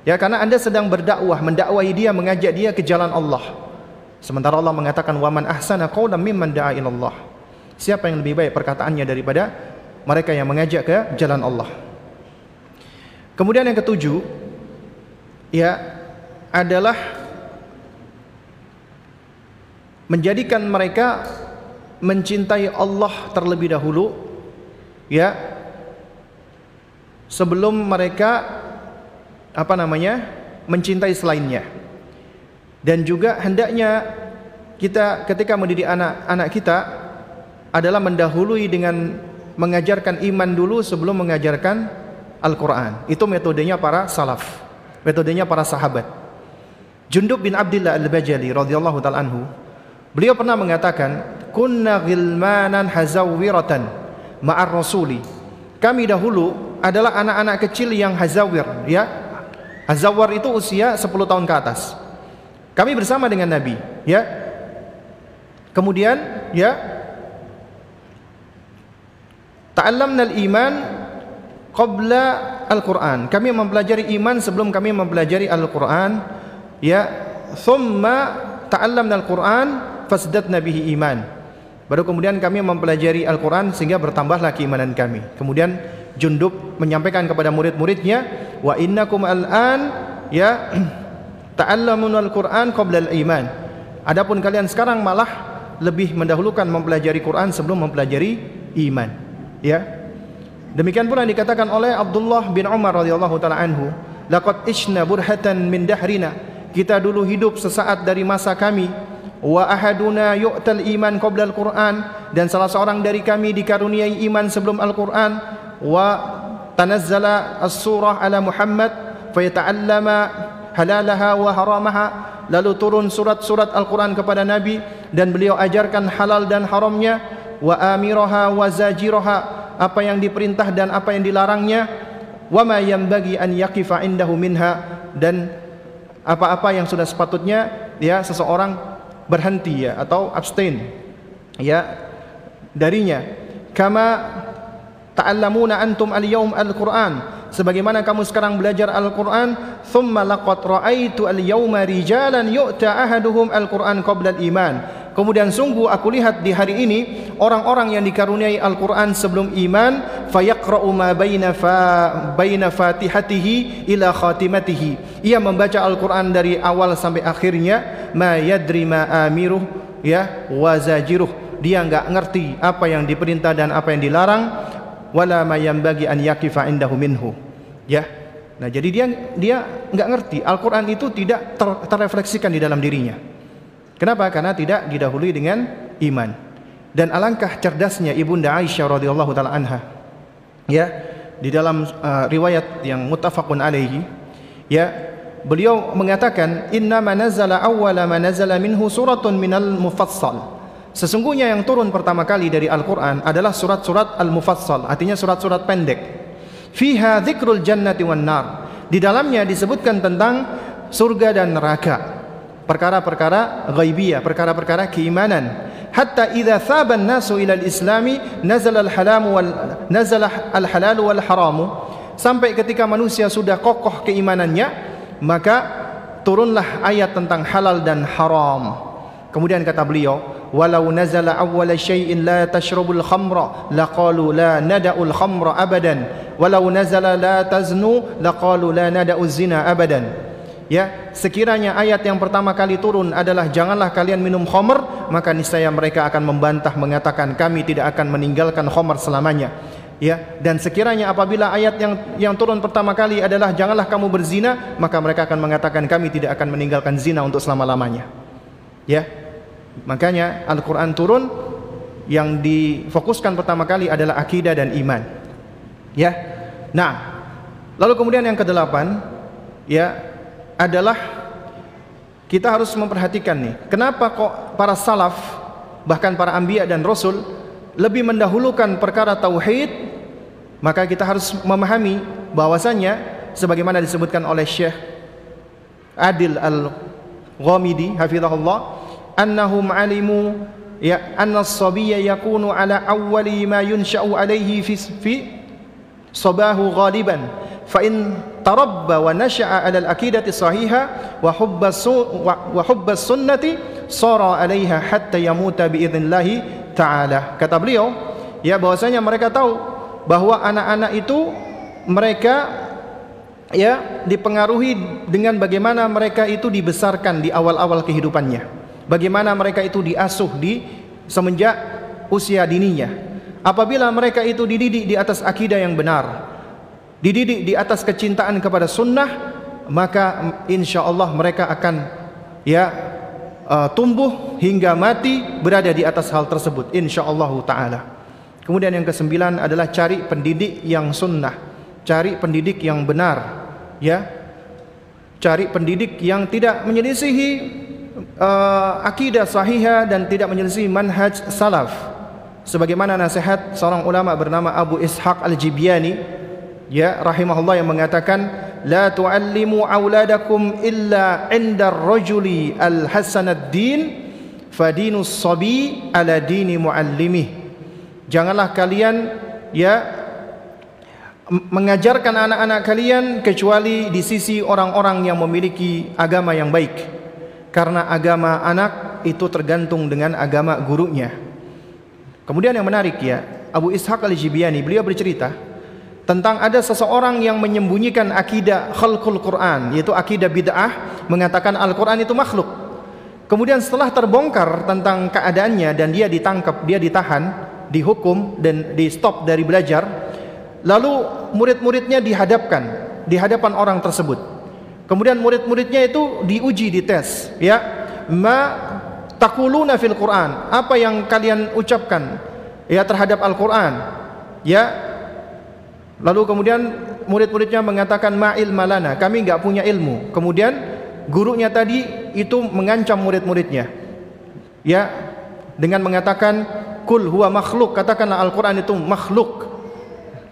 Ya, karena Anda sedang berdakwah, mendakwahi dia, mengajak dia ke jalan Allah. Sementara Allah mengatakan waman ahsana qawlan mimman da'a Allah. Siapa yang lebih baik perkataannya daripada mereka yang mengajak ke jalan Allah. Kemudian yang ketujuh ya adalah menjadikan mereka mencintai Allah terlebih dahulu ya sebelum mereka apa namanya mencintai selainnya. Dan juga hendaknya kita ketika mendidik anak-anak kita adalah mendahului dengan mengajarkan iman dulu sebelum mengajarkan Al-Quran. Itu metodenya para salaf, metodenya para sahabat. Jundub bin Abdullah Al-Bajali radhiyallahu taala anhu, beliau pernah mengatakan, "Kunna ghilmanan hazawiratan ma'ar rasuli." Kami dahulu adalah anak-anak kecil yang hazawir, ya. Hazawar itu usia 10 tahun ke atas. Kami bersama dengan Nabi, ya. Kemudian, ya, ta'allamna al-iman qabla al-Quran. Kami mempelajari iman sebelum kami mempelajari Al-Quran ya. Thumma ta'allamna al-Qur'an fasdatna bihi iman. Baru kemudian kami mempelajari Al-Qur'an sehingga bertambahlah keimanan kami. Kemudian Jundub menyampaikan kepada murid-muridnya wa innakum al-an ya ta'allamun al-Qur'an qabla al-iman. Adapun kalian sekarang malah lebih mendahulukan mempelajari Quran sebelum mempelajari iman ya demikian pula dikatakan oleh Abdullah bin Umar radhiyallahu taala anhu laqad ishna burhatan min dahrina. Kita dulu hidup sesaat dari masa kami. Wa ahaduna yu'tal iman qabla al-Qur'an dan salah seorang dari kami dikaruniai iman sebelum Al-Qur'an. Wa tanazzala as-surah ala Muhammad fayata'allama halalaha wa haramaha. Lalu turun surat-surat Al-Qur'an kepada Nabi dan beliau ajarkan halal dan haramnya. Wa amiraha wa zajiraha apa yang diperintah dan apa yang dilarangnya wa ma yanbaghi an yaqifa indahu minha dan apa-apa yang sudah sepatutnya ya seseorang berhenti ya atau abstain ya darinya. Kama ta'allamuna antum al-yawm al-Qur'an sebagaimana kamu sekarang belajar Al-Qur'an thumma laqad ra'aitu al-yawma rijalan yu'ta ahaduhum al-Qur'an qabla al-iman Kemudian sungguh aku lihat di hari ini orang-orang yang dikaruniai Al-Qur'an sebelum iman fayaqra'u ma baina fa baina fatihatihi ila khatimatihi. Ia membaca Al-Qur'an dari awal sampai akhirnya ma yadri ma amiruh ya wa zajiruh. Dia enggak ngerti apa yang diperintah dan apa yang dilarang wala ma bagi an yaqifa indahu minhu. Ya. Nah, jadi dia dia enggak ngerti Al-Qur'an itu tidak ter, terrefleksikan di dalam dirinya. Kenapa? Karena tidak didahului dengan iman. Dan alangkah cerdasnya ibunda Aisyah radhiyallahu taala anha. Ya, di dalam uh, riwayat yang muttafaqun alaihi, ya, beliau mengatakan inna manazala awwala manazala minhu suratun minal mufassal. Sesungguhnya yang turun pertama kali dari Al-Qur'an adalah surat-surat Al-Mufassal, artinya surat-surat pendek. Fiha dzikrul jannati wan nar. Di dalamnya disebutkan tentang surga dan neraka perkara-perkara ghaibiyah, perkara-perkara keimanan. Hatta idza thaba an-nasu ila al-islami nazala al-halam wal nazala al-halal wal haram. Sampai ketika manusia sudah kokoh keimanannya, maka turunlah ayat tentang halal dan haram. Kemudian kata beliau, walau nazala awwal syai'in la tashrabul khamra laqalu la nada'ul khamra abadan walau nazala la taznu laqalu la nada'uz zina abadan ya sekiranya ayat yang pertama kali turun adalah janganlah kalian minum khamr maka niscaya mereka akan membantah mengatakan kami tidak akan meninggalkan khamr selamanya. Ya dan sekiranya apabila ayat yang yang turun pertama kali adalah janganlah kamu berzina maka mereka akan mengatakan kami tidak akan meninggalkan zina untuk selama-lamanya. Ya makanya Al-Qur'an turun yang difokuskan pertama kali adalah akidah dan iman. Ya nah lalu kemudian yang kedelapan ya adalah kita harus memperhatikan nih, kenapa kok para salaf bahkan para anbiya dan rasul lebih mendahulukan perkara tauhid, maka kita harus memahami bahwasanya sebagaimana disebutkan oleh Syekh Adil Al-Ghamidi hafizahullah annahum alimu ya anna as-sabiyya yakunu ala awwali ma yunsha'u alayhi fi, sabahu ghaliban fa in tarabba wa nasha'a 'ala al-aqidati sahiha wa hubba wa hubba sunnati sara 'alaiha hatta yamuta bi idznillah taala. Kata beliau ya bahwasanya mereka tahu bahwa anak-anak itu mereka ya dipengaruhi dengan bagaimana mereka itu dibesarkan di awal-awal kehidupannya. Bagaimana mereka itu diasuh di semenjak usia dininya. Apabila mereka itu dididik di atas akidah yang benar dididik di atas kecintaan kepada sunnah maka insya Allah mereka akan ya uh, tumbuh hingga mati berada di atas hal tersebut insya Allah taala kemudian yang kesembilan adalah cari pendidik yang sunnah cari pendidik yang benar ya cari pendidik yang tidak menyelisihi uh, akidah sahihah dan tidak menyelisihi manhaj salaf. Sebagaimana nasihat seorang ulama bernama Abu Ishaq Al-Jibyani ya rahimahullah yang mengatakan la tuallimu auladakum illa 'inda ar-rajuli al-hasan ad-din fadinus sabi ala dini muallimih. Janganlah kalian ya mengajarkan anak-anak kalian kecuali di sisi orang-orang yang memiliki agama yang baik karena agama anak itu tergantung dengan agama gurunya kemudian yang menarik ya Abu Ishaq al-Jibyani beliau bercerita tentang ada seseorang yang menyembunyikan akidah khalqul Quran yaitu akidah bid'ah mengatakan Al-Quran itu makhluk kemudian setelah terbongkar tentang keadaannya dan dia ditangkap dia ditahan dihukum dan di stop dari belajar Lalu murid-muridnya dihadapkan di hadapan orang tersebut. Kemudian murid-muridnya itu diuji di tes, ya. Ma takuluna fil Quran? Apa yang kalian ucapkan ya terhadap Al-Qur'an? Ya. Lalu kemudian murid-muridnya mengatakan ma'il malana, kami enggak punya ilmu. Kemudian gurunya tadi itu mengancam murid-muridnya. Ya, dengan mengatakan kul huwa makhluk, katakanlah Al-Qur'an itu makhluk.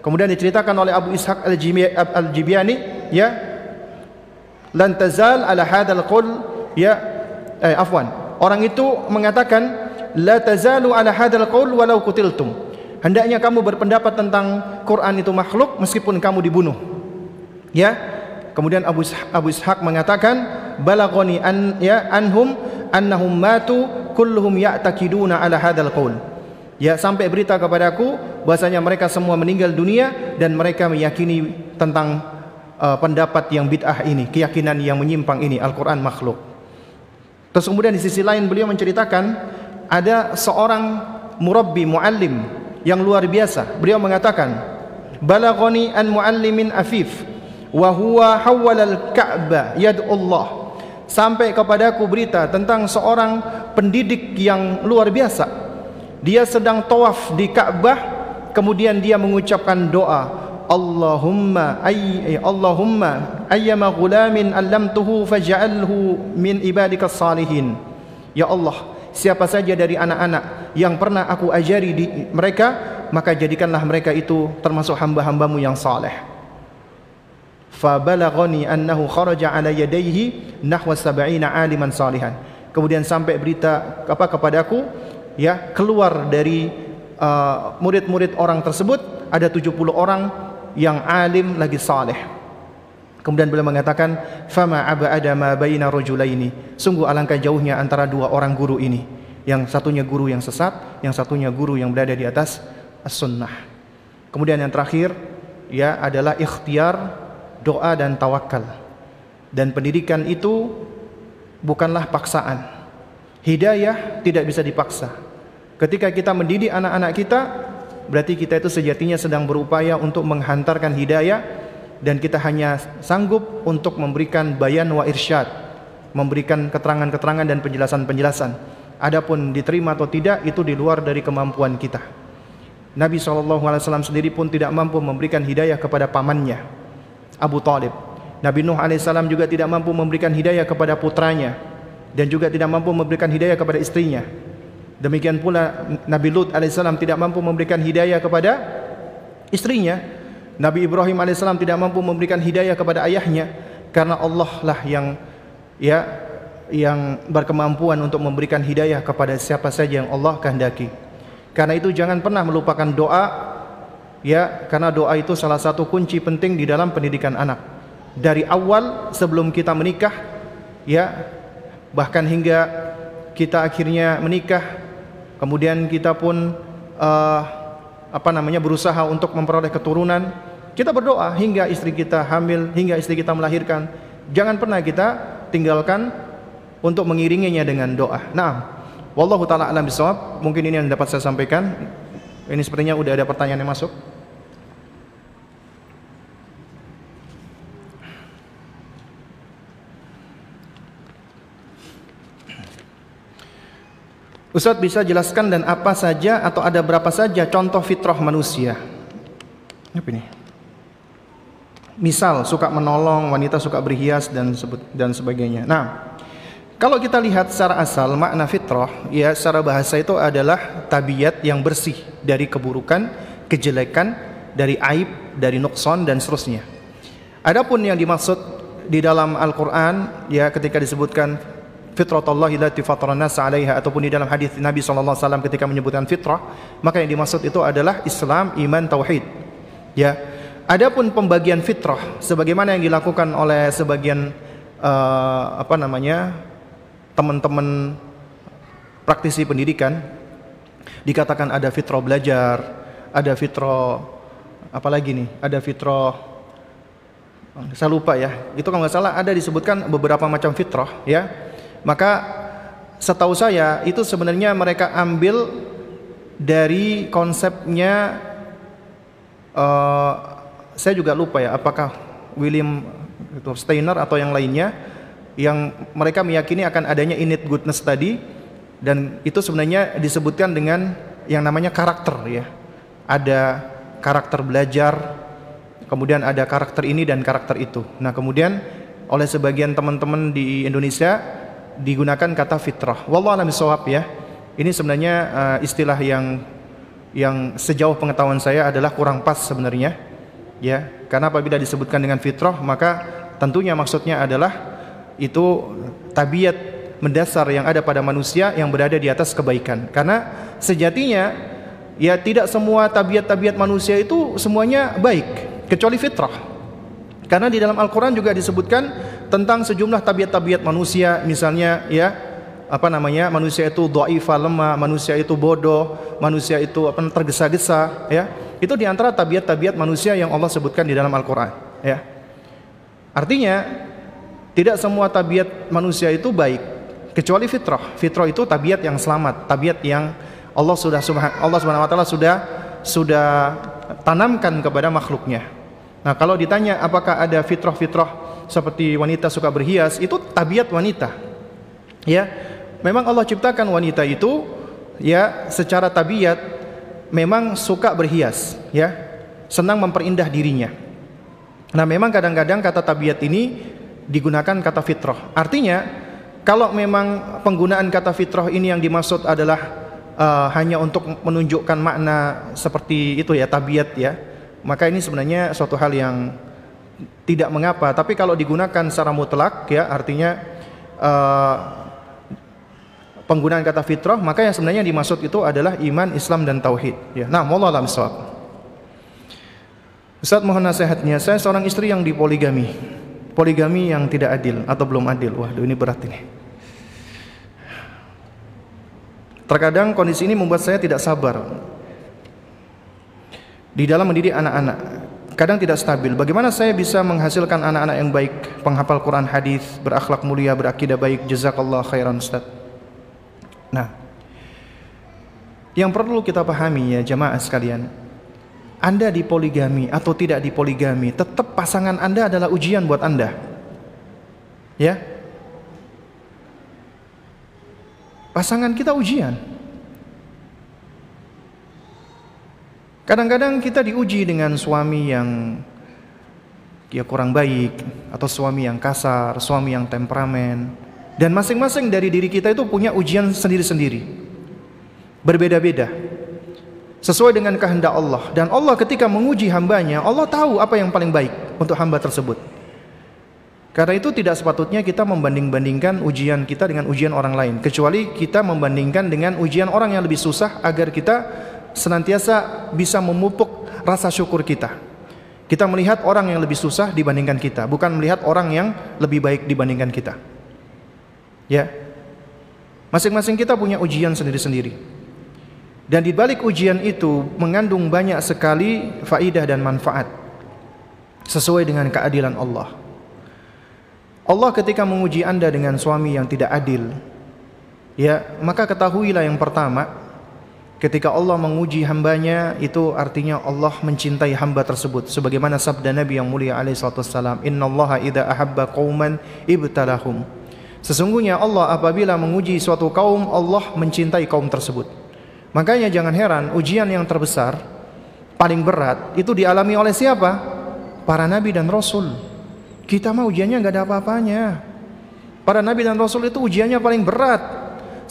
Kemudian diceritakan oleh Abu Ishaq Al-Jibyani ya lan tazal ala hadzal qul ya eh afwan orang itu mengatakan la tazalu ala hadzal qaul walau kutiltum hendaknya kamu berpendapat tentang Quran itu makhluk meskipun kamu dibunuh. Ya. Kemudian Abu Abu Ishaq mengatakan balagoni an ya anhum annahum matu kulluhum ya'takiduna ala hadzal qaul. Ya sampai berita kepadaku bahasanya mereka semua meninggal dunia dan mereka meyakini tentang uh, pendapat yang bid'ah ini, keyakinan yang menyimpang ini Al-Qur'an makhluk. Terus kemudian di sisi lain beliau menceritakan ada seorang murabbi muallim yang luar biasa. Beliau mengatakan, "Balaghani an muallimin afif wa huwa hawwala al-Ka'bah yad'ullah." Sampai kepadaku berita tentang seorang pendidik yang luar biasa dia sedang tawaf di Ka'bah kemudian dia mengucapkan doa Allahumma ay Allahumma ayyama ghulamin allamtuhu faj'alhu min ibadikas salihin ya Allah siapa saja dari anak-anak yang pernah aku ajari di mereka maka jadikanlah mereka itu termasuk hamba-hambamu yang saleh fabalaghani annahu kharaja ala yadayhi nahwa 70 aliman salihan kemudian sampai berita apa kepadaku ya keluar dari uh, murid-murid uh, orang tersebut ada 70 orang yang alim lagi saleh. Kemudian beliau mengatakan, "Fama abada ma baina rajulaini." Sungguh alangkah jauhnya antara dua orang guru ini. Yang satunya guru yang sesat, yang satunya guru yang berada di atas as-sunnah. Kemudian yang terakhir ya adalah ikhtiar, doa dan tawakal. Dan pendidikan itu bukanlah paksaan. Hidayah tidak bisa dipaksa. Ketika kita mendidik anak-anak kita, berarti kita itu sejatinya sedang berupaya untuk menghantarkan hidayah dan kita hanya sanggup untuk memberikan bayan wa irsyad, memberikan keterangan-keterangan dan penjelasan-penjelasan. Adapun diterima atau tidak itu di luar dari kemampuan kita. Nabi SAW sendiri pun tidak mampu memberikan hidayah kepada pamannya Abu Talib. Nabi Nuh AS juga tidak mampu memberikan hidayah kepada putranya dan juga tidak mampu memberikan hidayah kepada istrinya. Demikian pula Nabi Lut alaihissalam tidak mampu memberikan hidayah kepada istrinya. Nabi Ibrahim alaihissalam tidak mampu memberikan hidayah kepada ayahnya karena Allah lah yang ya yang berkemampuan untuk memberikan hidayah kepada siapa saja yang Allah kehendaki. Karena itu jangan pernah melupakan doa ya karena doa itu salah satu kunci penting di dalam pendidikan anak. Dari awal sebelum kita menikah ya bahkan hingga kita akhirnya menikah kemudian kita pun uh, apa namanya berusaha untuk memperoleh keturunan kita berdoa hingga istri kita hamil hingga istri kita melahirkan. Jangan pernah kita tinggalkan untuk mengiringinya dengan doa. Nah wallahu taala alam bisawab mungkin ini yang dapat saya sampaikan. Ini sepertinya udah ada pertanyaan yang masuk Ustaz bisa jelaskan dan apa saja atau ada berapa saja contoh fitrah manusia? Apa ini? misal suka menolong, wanita suka berhias dan dan sebagainya. Nah, kalau kita lihat secara asal makna fitrah ya secara bahasa itu adalah tabiat yang bersih dari keburukan, kejelekan, dari aib, dari nukson dan seterusnya. Adapun yang dimaksud di dalam Al-Qur'an ya ketika disebutkan fitratallahi allati fatarana 'alaiha ataupun di dalam hadis Nabi sallallahu alaihi wasallam ketika menyebutkan fitrah, maka yang dimaksud itu adalah Islam, iman, tauhid. Ya. Adapun pembagian fitrah sebagaimana yang dilakukan oleh sebagian uh, apa namanya? teman-teman praktisi pendidikan dikatakan ada fitrah belajar, ada fitrah apalagi nih? Ada fitrah saya lupa ya. Itu kalau nggak salah ada disebutkan beberapa macam fitrah ya. Maka setahu saya itu sebenarnya mereka ambil dari konsepnya uh, saya juga lupa ya apakah William itu Steiner atau yang lainnya yang mereka meyakini akan adanya innate goodness tadi dan itu sebenarnya disebutkan dengan yang namanya karakter ya. Ada karakter belajar, kemudian ada karakter ini dan karakter itu. Nah, kemudian oleh sebagian teman-teman di Indonesia digunakan kata fitrah. Wallahu a'lam ya. Ini sebenarnya uh, istilah yang yang sejauh pengetahuan saya adalah kurang pas sebenarnya ya karena apabila disebutkan dengan fitrah maka tentunya maksudnya adalah itu tabiat mendasar yang ada pada manusia yang berada di atas kebaikan karena sejatinya ya tidak semua tabiat-tabiat manusia itu semuanya baik kecuali fitrah karena di dalam Al-Qur'an juga disebutkan tentang sejumlah tabiat-tabiat manusia misalnya ya apa namanya manusia itu dhaifah lemah manusia itu bodoh manusia itu apa tergesa-gesa ya itu di antara tabiat-tabiat manusia yang Allah sebutkan di dalam Al-Quran. Ya. Artinya tidak semua tabiat manusia itu baik kecuali fitrah. Fitrah itu tabiat yang selamat, tabiat yang Allah sudah Allah Subhanahu wa taala sudah sudah tanamkan kepada makhluknya. Nah, kalau ditanya apakah ada fitrah-fitrah seperti wanita suka berhias, itu tabiat wanita. Ya. Memang Allah ciptakan wanita itu ya secara tabiat memang suka berhias, ya, senang memperindah dirinya. Nah, memang kadang-kadang kata tabiat ini digunakan kata fitrah. Artinya, kalau memang penggunaan kata fitrah ini yang dimaksud adalah uh, hanya untuk menunjukkan makna seperti itu ya, tabiat ya, maka ini sebenarnya suatu hal yang tidak mengapa. Tapi kalau digunakan secara mutlak ya, artinya uh, penggunaan kata fitrah, maka yang sebenarnya dimaksud itu adalah iman, Islam dan tauhid. Ya. Nah, wallahu alam Ustaz mohon nasihatnya, saya seorang istri yang dipoligami. Poligami yang tidak adil atau belum adil. Waduh, ini berat ini. Terkadang kondisi ini membuat saya tidak sabar di dalam mendidik anak-anak. Kadang tidak stabil. Bagaimana saya bisa menghasilkan anak-anak yang baik, penghafal Quran, hadis, berakhlak mulia, berakidah baik? Jazakallah khairan Ustaz. Nah, yang perlu kita pahami ya jemaah sekalian, Anda di poligami atau tidak di poligami, tetap pasangan Anda adalah ujian buat Anda. Ya. Pasangan kita ujian. Kadang-kadang kita diuji dengan suami yang ya kurang baik atau suami yang kasar, suami yang temperamen, dan masing-masing dari diri kita itu punya ujian sendiri-sendiri. Berbeda-beda. Sesuai dengan kehendak Allah. Dan Allah ketika menguji hambanya, Allah tahu apa yang paling baik untuk hamba tersebut. Karena itu tidak sepatutnya kita membanding-bandingkan ujian kita dengan ujian orang lain. Kecuali kita membandingkan dengan ujian orang yang lebih susah agar kita senantiasa bisa memupuk rasa syukur kita. Kita melihat orang yang lebih susah dibandingkan kita, bukan melihat orang yang lebih baik dibandingkan kita. Ya. Masing-masing kita punya ujian sendiri-sendiri. Dan di balik ujian itu mengandung banyak sekali faidah dan manfaat sesuai dengan keadilan Allah. Allah ketika menguji Anda dengan suami yang tidak adil, ya, maka ketahuilah yang pertama, ketika Allah menguji hambanya itu artinya Allah mencintai hamba tersebut sebagaimana sabda Nabi yang mulia alaihi salatu wassalam innallaha idza ahabba qauman ibtalahum Sesungguhnya Allah apabila menguji suatu kaum, Allah mencintai kaum tersebut. Makanya jangan heran ujian yang terbesar, paling berat itu dialami oleh siapa? para nabi dan rasul. Kita mah ujiannya nggak ada apa-apanya. Para nabi dan rasul itu ujiannya paling berat.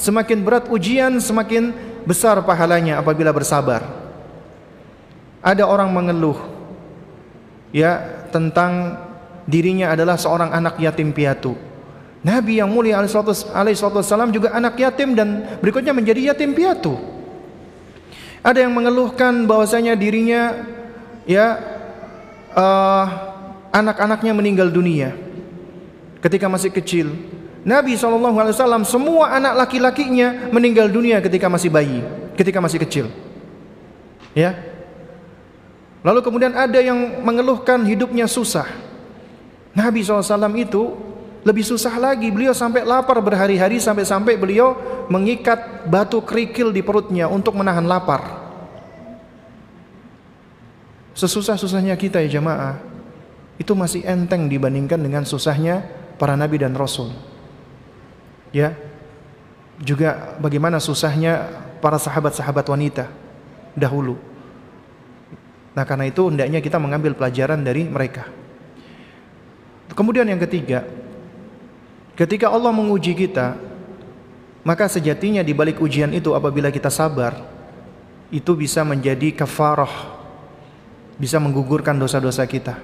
Semakin berat ujian, semakin besar pahalanya apabila bersabar. Ada orang mengeluh ya tentang dirinya adalah seorang anak yatim piatu. Nabi yang mulia alaihissalam juga anak yatim dan berikutnya menjadi yatim piatu. Ada yang mengeluhkan bahwasanya dirinya ya uh, anak-anaknya meninggal dunia ketika masih kecil. Nabi SAW semua anak laki-lakinya meninggal dunia ketika masih bayi, ketika masih kecil. Ya. Lalu kemudian ada yang mengeluhkan hidupnya susah. Nabi SAW itu lebih susah lagi beliau sampai lapar berhari-hari sampai-sampai beliau mengikat batu kerikil di perutnya untuk menahan lapar. Sesusah-susahnya kita ya jamaah itu masih enteng dibandingkan dengan susahnya para nabi dan rasul. Ya. Juga bagaimana susahnya para sahabat-sahabat wanita dahulu. Nah, karena itu hendaknya kita mengambil pelajaran dari mereka. Kemudian yang ketiga, Ketika Allah menguji kita, maka sejatinya di balik ujian itu apabila kita sabar, itu bisa menjadi kafarah, bisa menggugurkan dosa-dosa kita.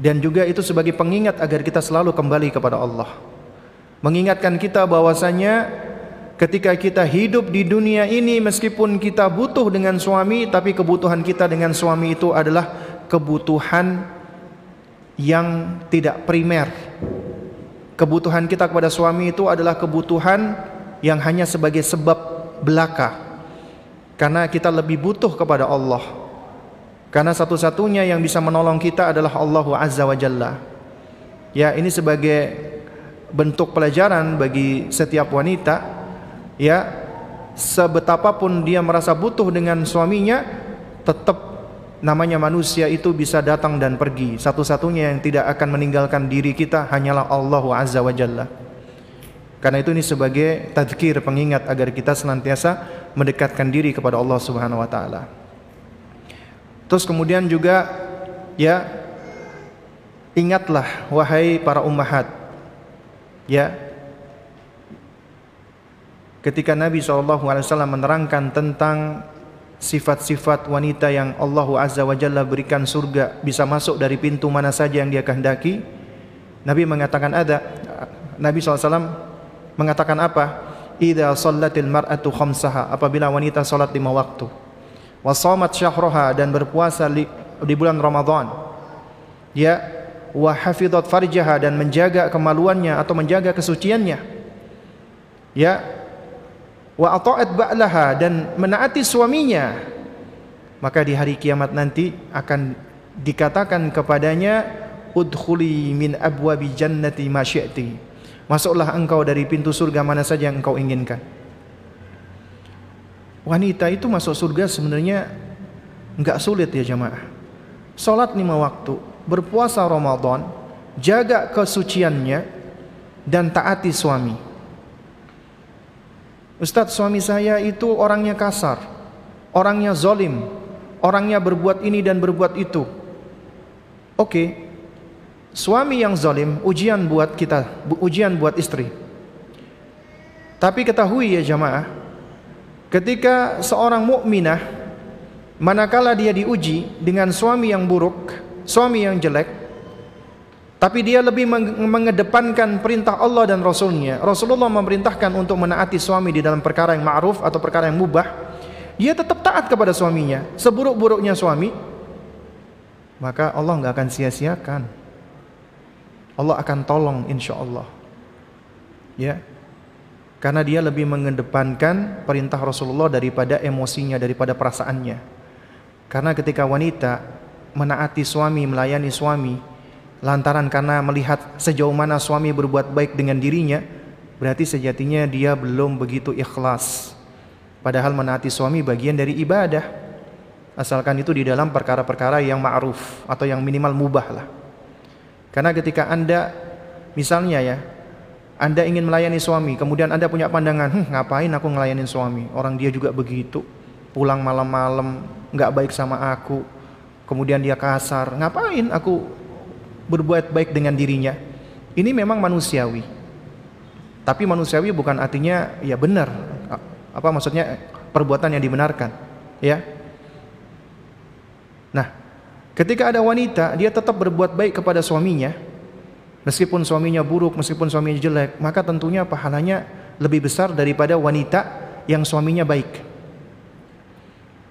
Dan juga itu sebagai pengingat agar kita selalu kembali kepada Allah. Mengingatkan kita bahwasanya ketika kita hidup di dunia ini meskipun kita butuh dengan suami tapi kebutuhan kita dengan suami itu adalah kebutuhan yang tidak primer. Kebutuhan kita kepada suami itu adalah kebutuhan yang hanya sebagai sebab belaka. Karena kita lebih butuh kepada Allah. Karena satu-satunya yang bisa menolong kita adalah Allah Azza wa Jalla. Ya ini sebagai bentuk pelajaran bagi setiap wanita ya sebetapapun dia merasa butuh dengan suaminya tetap namanya manusia itu bisa datang dan pergi. Satu-satunya yang tidak akan meninggalkan diri kita hanyalah Allah Azza wa Jalla. Karena itu ini sebagai tadkir pengingat agar kita senantiasa mendekatkan diri kepada Allah Subhanahu wa taala. Terus kemudian juga ya ingatlah wahai para ummahat ya. Ketika Nabi SAW menerangkan tentang sifat-sifat wanita yang Allah Azza wa Jalla berikan surga bisa masuk dari pintu mana saja yang dia kehendaki Nabi mengatakan ada Nabi SAW mengatakan apa? Idza sallatil mar'atu khamsaha apabila wanita salat lima waktu. Wa shamat syahraha dan berpuasa di, di bulan Ramadan. Ya wa hafizat farjaha dan menjaga kemaluannya atau menjaga kesuciannya. Ya. Wa ata'at ba'laha dan menaati suaminya. Maka di hari kiamat nanti akan dikatakan kepadanya udkhuli min abwabi jannati ma masuklah engkau dari pintu surga mana saja yang engkau inginkan. Wanita itu masuk surga sebenarnya enggak sulit ya jamaah. Salat lima waktu berpuasa Ramadan jaga kesuciannya dan taati suami Ustadz suami saya itu orangnya kasar Orangnya zolim Orangnya berbuat ini dan berbuat itu Oke okay. Suami yang zolim Ujian buat kita Ujian buat istri Tapi ketahui ya jamaah Ketika seorang mukminah Manakala dia diuji Dengan suami yang buruk Suami yang jelek tapi dia lebih mengedepankan perintah Allah dan Rasulnya. Rasulullah memerintahkan untuk menaati suami di dalam perkara yang ma'ruf atau perkara yang mubah. Dia tetap taat kepada suaminya. Seburuk-buruknya suami, maka Allah nggak akan sia-siakan. Allah akan tolong insya Allah. Ya, karena dia lebih mengedepankan perintah Rasulullah daripada emosinya, daripada perasaannya. Karena ketika wanita menaati suami, melayani suami, lantaran karena melihat sejauh mana suami berbuat baik dengan dirinya, berarti sejatinya dia belum begitu ikhlas. Padahal menaati suami bagian dari ibadah. Asalkan itu di dalam perkara-perkara yang ma'ruf atau yang minimal mubah lah. Karena ketika Anda misalnya ya, Anda ingin melayani suami, kemudian Anda punya pandangan, hm, ngapain aku ngelayanin suami? Orang dia juga begitu, pulang malam-malam, nggak baik sama aku, kemudian dia kasar. Ngapain aku berbuat baik dengan dirinya? Ini memang manusiawi. Tapi manusiawi bukan artinya ya benar. Apa maksudnya perbuatan yang dibenarkan, ya. Nah, ketika ada wanita dia tetap berbuat baik kepada suaminya, meskipun suaminya buruk, meskipun suaminya jelek, maka tentunya pahalanya lebih besar daripada wanita yang suaminya baik.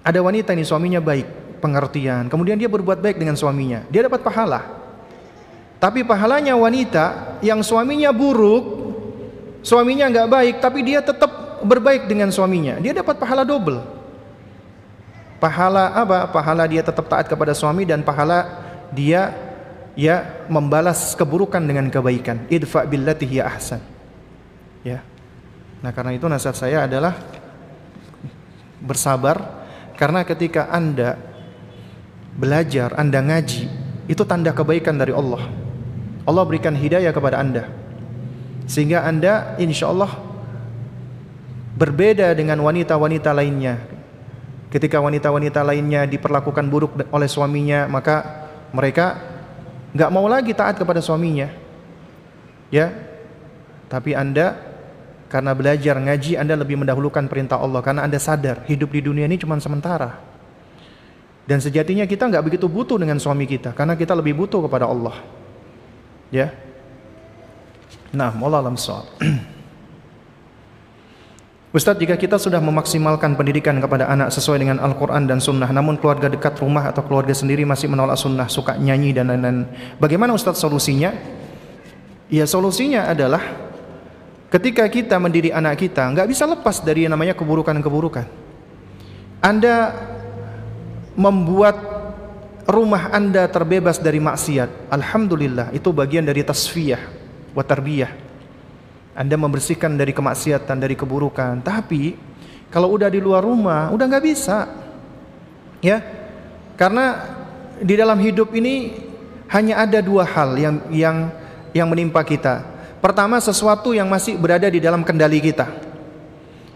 Ada wanita ini suaminya baik, pengertian, kemudian dia berbuat baik dengan suaminya, dia dapat pahala. Tapi pahalanya wanita yang suaminya buruk, suaminya nggak baik, tapi dia tetap berbaik dengan suaminya, dia dapat pahala double. Pahala apa? Pahala dia tetap taat kepada suami dan pahala dia ya membalas keburukan dengan kebaikan. Idfa billati hiya ahsan. Ya. Nah, karena itu nasihat saya adalah bersabar karena ketika Anda belajar, Anda ngaji, itu tanda kebaikan dari Allah. Allah berikan hidayah kepada Anda. Sehingga Anda insya Allah berbeda dengan wanita-wanita lainnya. Ketika wanita-wanita lainnya diperlakukan buruk oleh suaminya, maka mereka nggak mau lagi taat kepada suaminya. Ya, tapi Anda karena belajar ngaji Anda lebih mendahulukan perintah Allah karena Anda sadar hidup di dunia ini cuma sementara. Dan sejatinya kita nggak begitu butuh dengan suami kita karena kita lebih butuh kepada Allah. Ya. Nah, Allah alam soal. Ustadz, jika kita sudah memaksimalkan pendidikan kepada anak sesuai dengan Al-Quran dan Sunnah, namun keluarga dekat rumah atau keluarga sendiri masih menolak Sunnah, suka nyanyi dan lain-lain, bagaimana Ustadz solusinya? Ya solusinya adalah Ketika kita mendidik anak kita, nggak bisa lepas dari yang namanya keburukan-keburukan. Anda membuat rumah Anda terbebas dari maksiat. Alhamdulillah, itu bagian dari tasfiyah wa tarbiyah. Anda membersihkan dari kemaksiatan, dari keburukan. Tapi kalau udah di luar rumah, udah nggak bisa. Ya. Karena di dalam hidup ini hanya ada dua hal yang yang yang menimpa kita Pertama, sesuatu yang masih berada di dalam kendali kita.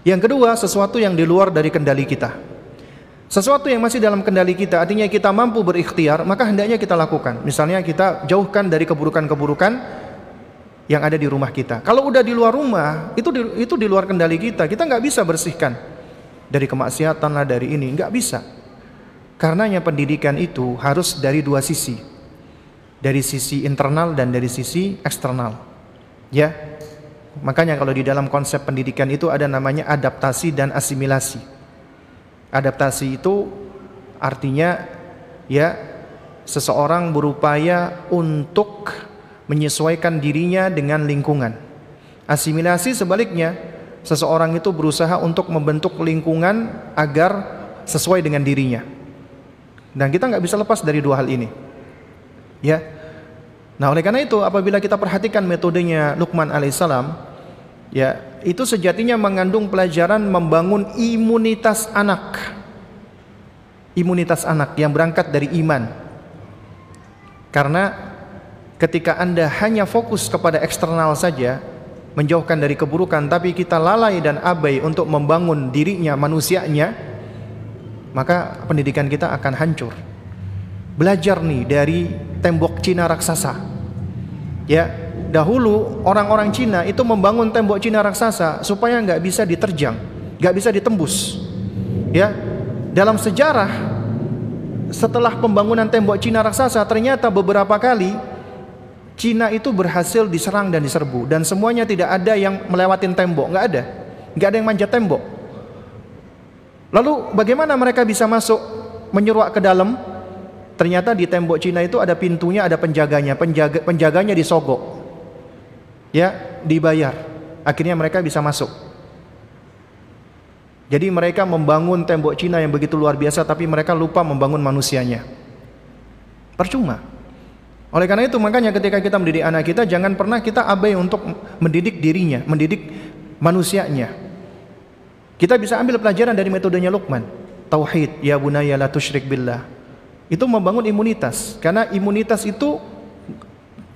Yang kedua, sesuatu yang di luar dari kendali kita. Sesuatu yang masih dalam kendali kita, artinya kita mampu berikhtiar, maka hendaknya kita lakukan. Misalnya kita jauhkan dari keburukan-keburukan yang ada di rumah kita. Kalau udah di luar rumah, itu di, itu di luar kendali kita. Kita nggak bisa bersihkan dari kemaksiatan lah dari ini, nggak bisa. Karenanya pendidikan itu harus dari dua sisi, dari sisi internal dan dari sisi eksternal. Ya. Makanya kalau di dalam konsep pendidikan itu ada namanya adaptasi dan asimilasi. Adaptasi itu artinya ya seseorang berupaya untuk menyesuaikan dirinya dengan lingkungan. Asimilasi sebaliknya, seseorang itu berusaha untuk membentuk lingkungan agar sesuai dengan dirinya. Dan kita nggak bisa lepas dari dua hal ini. Ya, Nah, oleh karena itu apabila kita perhatikan metodenya Luqman alaihissalam, ya, itu sejatinya mengandung pelajaran membangun imunitas anak. Imunitas anak yang berangkat dari iman. Karena ketika Anda hanya fokus kepada eksternal saja, menjauhkan dari keburukan, tapi kita lalai dan abai untuk membangun dirinya, manusianya, maka pendidikan kita akan hancur. Belajar nih dari tembok Cina raksasa. Ya, dahulu orang-orang Cina itu membangun tembok Cina raksasa supaya nggak bisa diterjang, nggak bisa ditembus. Ya, dalam sejarah setelah pembangunan tembok Cina raksasa ternyata beberapa kali Cina itu berhasil diserang dan diserbu dan semuanya tidak ada yang melewatin tembok, nggak ada, nggak ada yang manjat tembok. Lalu bagaimana mereka bisa masuk menyeruak ke dalam? Ternyata di tembok Cina itu ada pintunya, ada penjaganya. Penjaga, penjaganya disogok. Ya, dibayar. Akhirnya mereka bisa masuk. Jadi mereka membangun tembok Cina yang begitu luar biasa tapi mereka lupa membangun manusianya. Percuma. Oleh karena itu makanya ketika kita mendidik anak kita jangan pernah kita abai untuk mendidik dirinya, mendidik manusianya. Kita bisa ambil pelajaran dari metodenya Luqman. Tauhid, ya bunayya la tusyrik billah itu membangun imunitas karena imunitas itu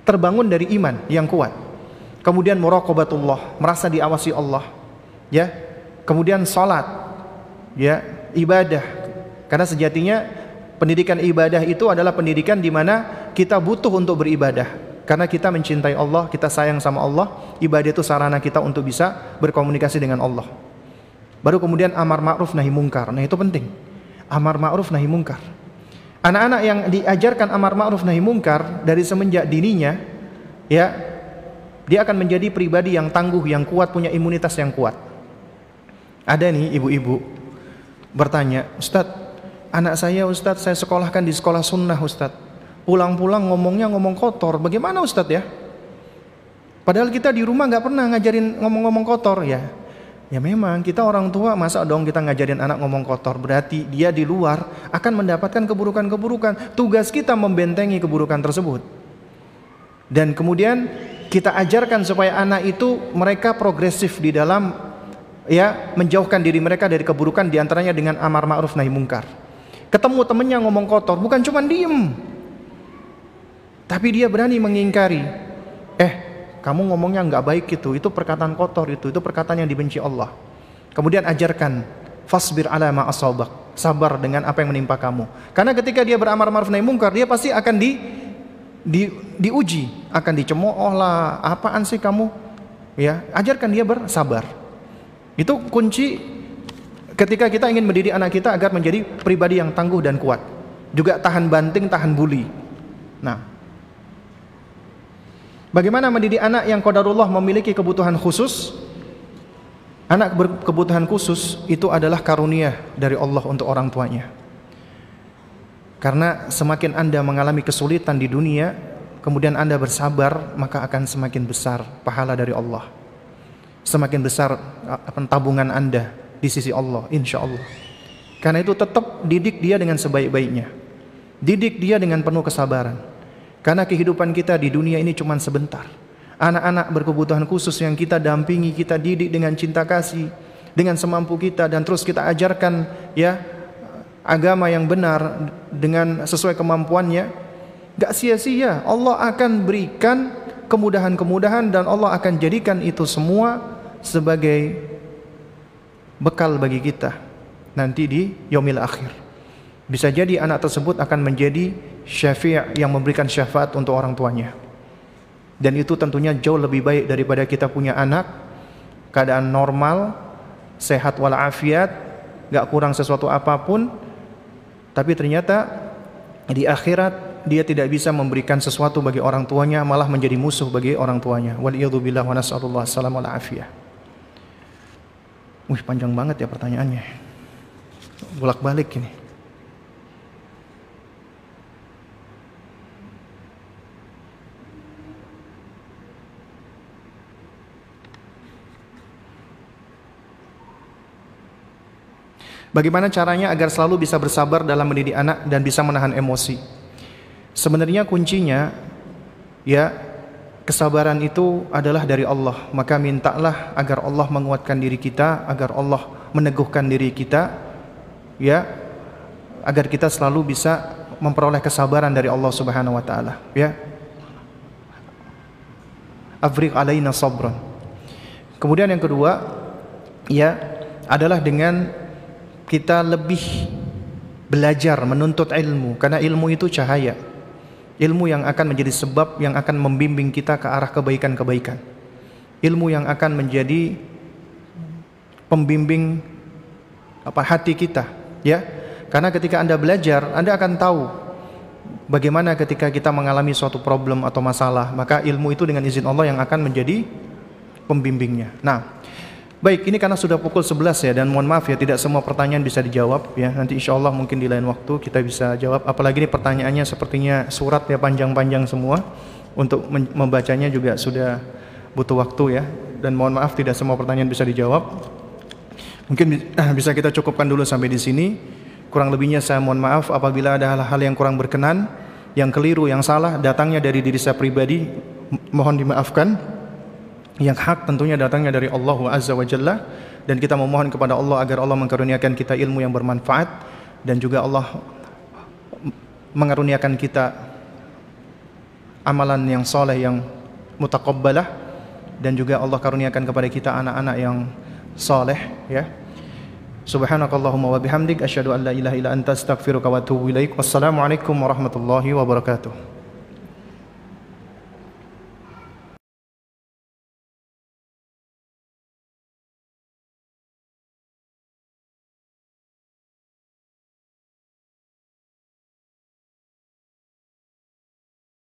terbangun dari iman yang kuat kemudian muraqabatullah merasa diawasi Allah ya kemudian salat ya ibadah karena sejatinya Pendidikan ibadah itu adalah pendidikan di mana kita butuh untuk beribadah. Karena kita mencintai Allah, kita sayang sama Allah, ibadah itu sarana kita untuk bisa berkomunikasi dengan Allah. Baru kemudian amar ma'ruf nahi mungkar. Nah, itu penting. Amar ma'ruf nahi mungkar. Anak-anak yang diajarkan amar ma'ruf nahi mungkar dari semenjak dininya ya dia akan menjadi pribadi yang tangguh, yang kuat, punya imunitas yang kuat. Ada nih ibu-ibu bertanya, "Ustadz, anak saya Ustadz saya sekolahkan di sekolah sunnah Ustadz. Pulang-pulang ngomongnya ngomong kotor. Bagaimana Ustadz ya? Padahal kita di rumah nggak pernah ngajarin ngomong-ngomong kotor ya. Ya memang kita orang tua masa dong kita ngajarin anak ngomong kotor? Berarti dia di luar akan mendapatkan keburukan-keburukan. Tugas kita membentengi keburukan tersebut. Dan kemudian kita ajarkan supaya anak itu mereka progresif di dalam ya menjauhkan diri mereka dari keburukan di antaranya dengan amar ma'ruf nahi mungkar Ketemu temennya ngomong kotor, bukan cuma diem. Tapi dia berani mengingkari. Eh, kamu ngomongnya nggak baik itu, itu perkataan kotor itu, itu perkataan yang dibenci Allah. Kemudian ajarkan, fasbir ala ma asabak. Sabar dengan apa yang menimpa kamu. Karena ketika dia beramar ma'ruf nahi mungkar, dia pasti akan di di diuji, akan dicemooh lah, apaan sih kamu? Ya, ajarkan dia bersabar. Itu kunci Ketika kita ingin mendidik anak kita agar menjadi pribadi yang tangguh dan kuat, juga tahan banting, tahan bully. Nah, bagaimana mendidik anak yang qadarullah memiliki kebutuhan khusus? Anak berkebutuhan khusus itu adalah karunia dari Allah untuk orang tuanya. Karena semakin Anda mengalami kesulitan di dunia, kemudian Anda bersabar, maka akan semakin besar pahala dari Allah. Semakin besar tabungan Anda di sisi Allah insya Allah. Karena itu tetap didik dia dengan sebaik-baiknya. Didik dia dengan penuh kesabaran. Karena kehidupan kita di dunia ini cuma sebentar. Anak-anak berkebutuhan khusus yang kita dampingi kita didik dengan cinta kasih dengan semampu kita dan terus kita ajarkan ya agama yang benar dengan sesuai kemampuannya gak sia-sia Allah akan berikan kemudahan-kemudahan dan Allah akan jadikan itu semua sebagai bekal bagi kita nanti di yaumil akhir. Bisa jadi anak tersebut akan menjadi syafi' yang memberikan syafaat untuk orang tuanya. Dan itu tentunya jauh lebih baik daripada kita punya anak keadaan normal, sehat walafiat, gak kurang sesuatu apa pun, tapi ternyata di akhirat dia tidak bisa memberikan sesuatu bagi orang tuanya, malah menjadi musuh bagi orang tuanya. Waliyadzubillah wa nas'alullah salam wal afiyah. Wih panjang banget ya pertanyaannya. Bolak-balik ini. Bagaimana caranya agar selalu bisa bersabar dalam mendidik anak dan bisa menahan emosi? Sebenarnya kuncinya ya kesabaran itu adalah dari Allah. Maka mintalah agar Allah menguatkan diri kita agar Allah meneguhkan diri kita ya agar kita selalu bisa memperoleh kesabaran dari Allah Subhanahu wa taala ya. Afriq alaina sabran. Kemudian yang kedua ya adalah dengan kita lebih belajar menuntut ilmu. Karena ilmu itu cahaya. Ilmu yang akan menjadi sebab yang akan membimbing kita ke arah kebaikan-kebaikan. Ilmu yang akan menjadi pembimbing apa hati kita ya. Karena ketika Anda belajar Anda akan tahu bagaimana ketika kita mengalami suatu problem atau masalah maka ilmu itu dengan izin Allah yang akan menjadi pembimbingnya. Nah Baik, ini karena sudah pukul 11 ya dan mohon maaf ya tidak semua pertanyaan bisa dijawab ya. Nanti insya Allah mungkin di lain waktu kita bisa jawab. Apalagi ini pertanyaannya sepertinya surat ya panjang-panjang semua. Untuk membacanya juga sudah butuh waktu ya. Dan mohon maaf tidak semua pertanyaan bisa dijawab. Mungkin bisa kita cukupkan dulu sampai di sini. Kurang lebihnya saya mohon maaf apabila ada hal-hal yang kurang berkenan, yang keliru, yang salah datangnya dari diri saya pribadi, mohon dimaafkan yang hak tentunya datangnya dari Allah Azza wa Jalla dan kita memohon kepada Allah agar Allah mengkaruniakan kita ilmu yang bermanfaat dan juga Allah mengaruniakan kita amalan yang soleh yang mutakabbalah dan juga Allah karuniakan kepada kita anak-anak yang soleh ya Subhanakallahumma wa bihamdik asyhadu an la ilaha illa anta astaghfiruka wa atubu ilaik. Wassalamualaikum warahmatullahi wabarakatuh.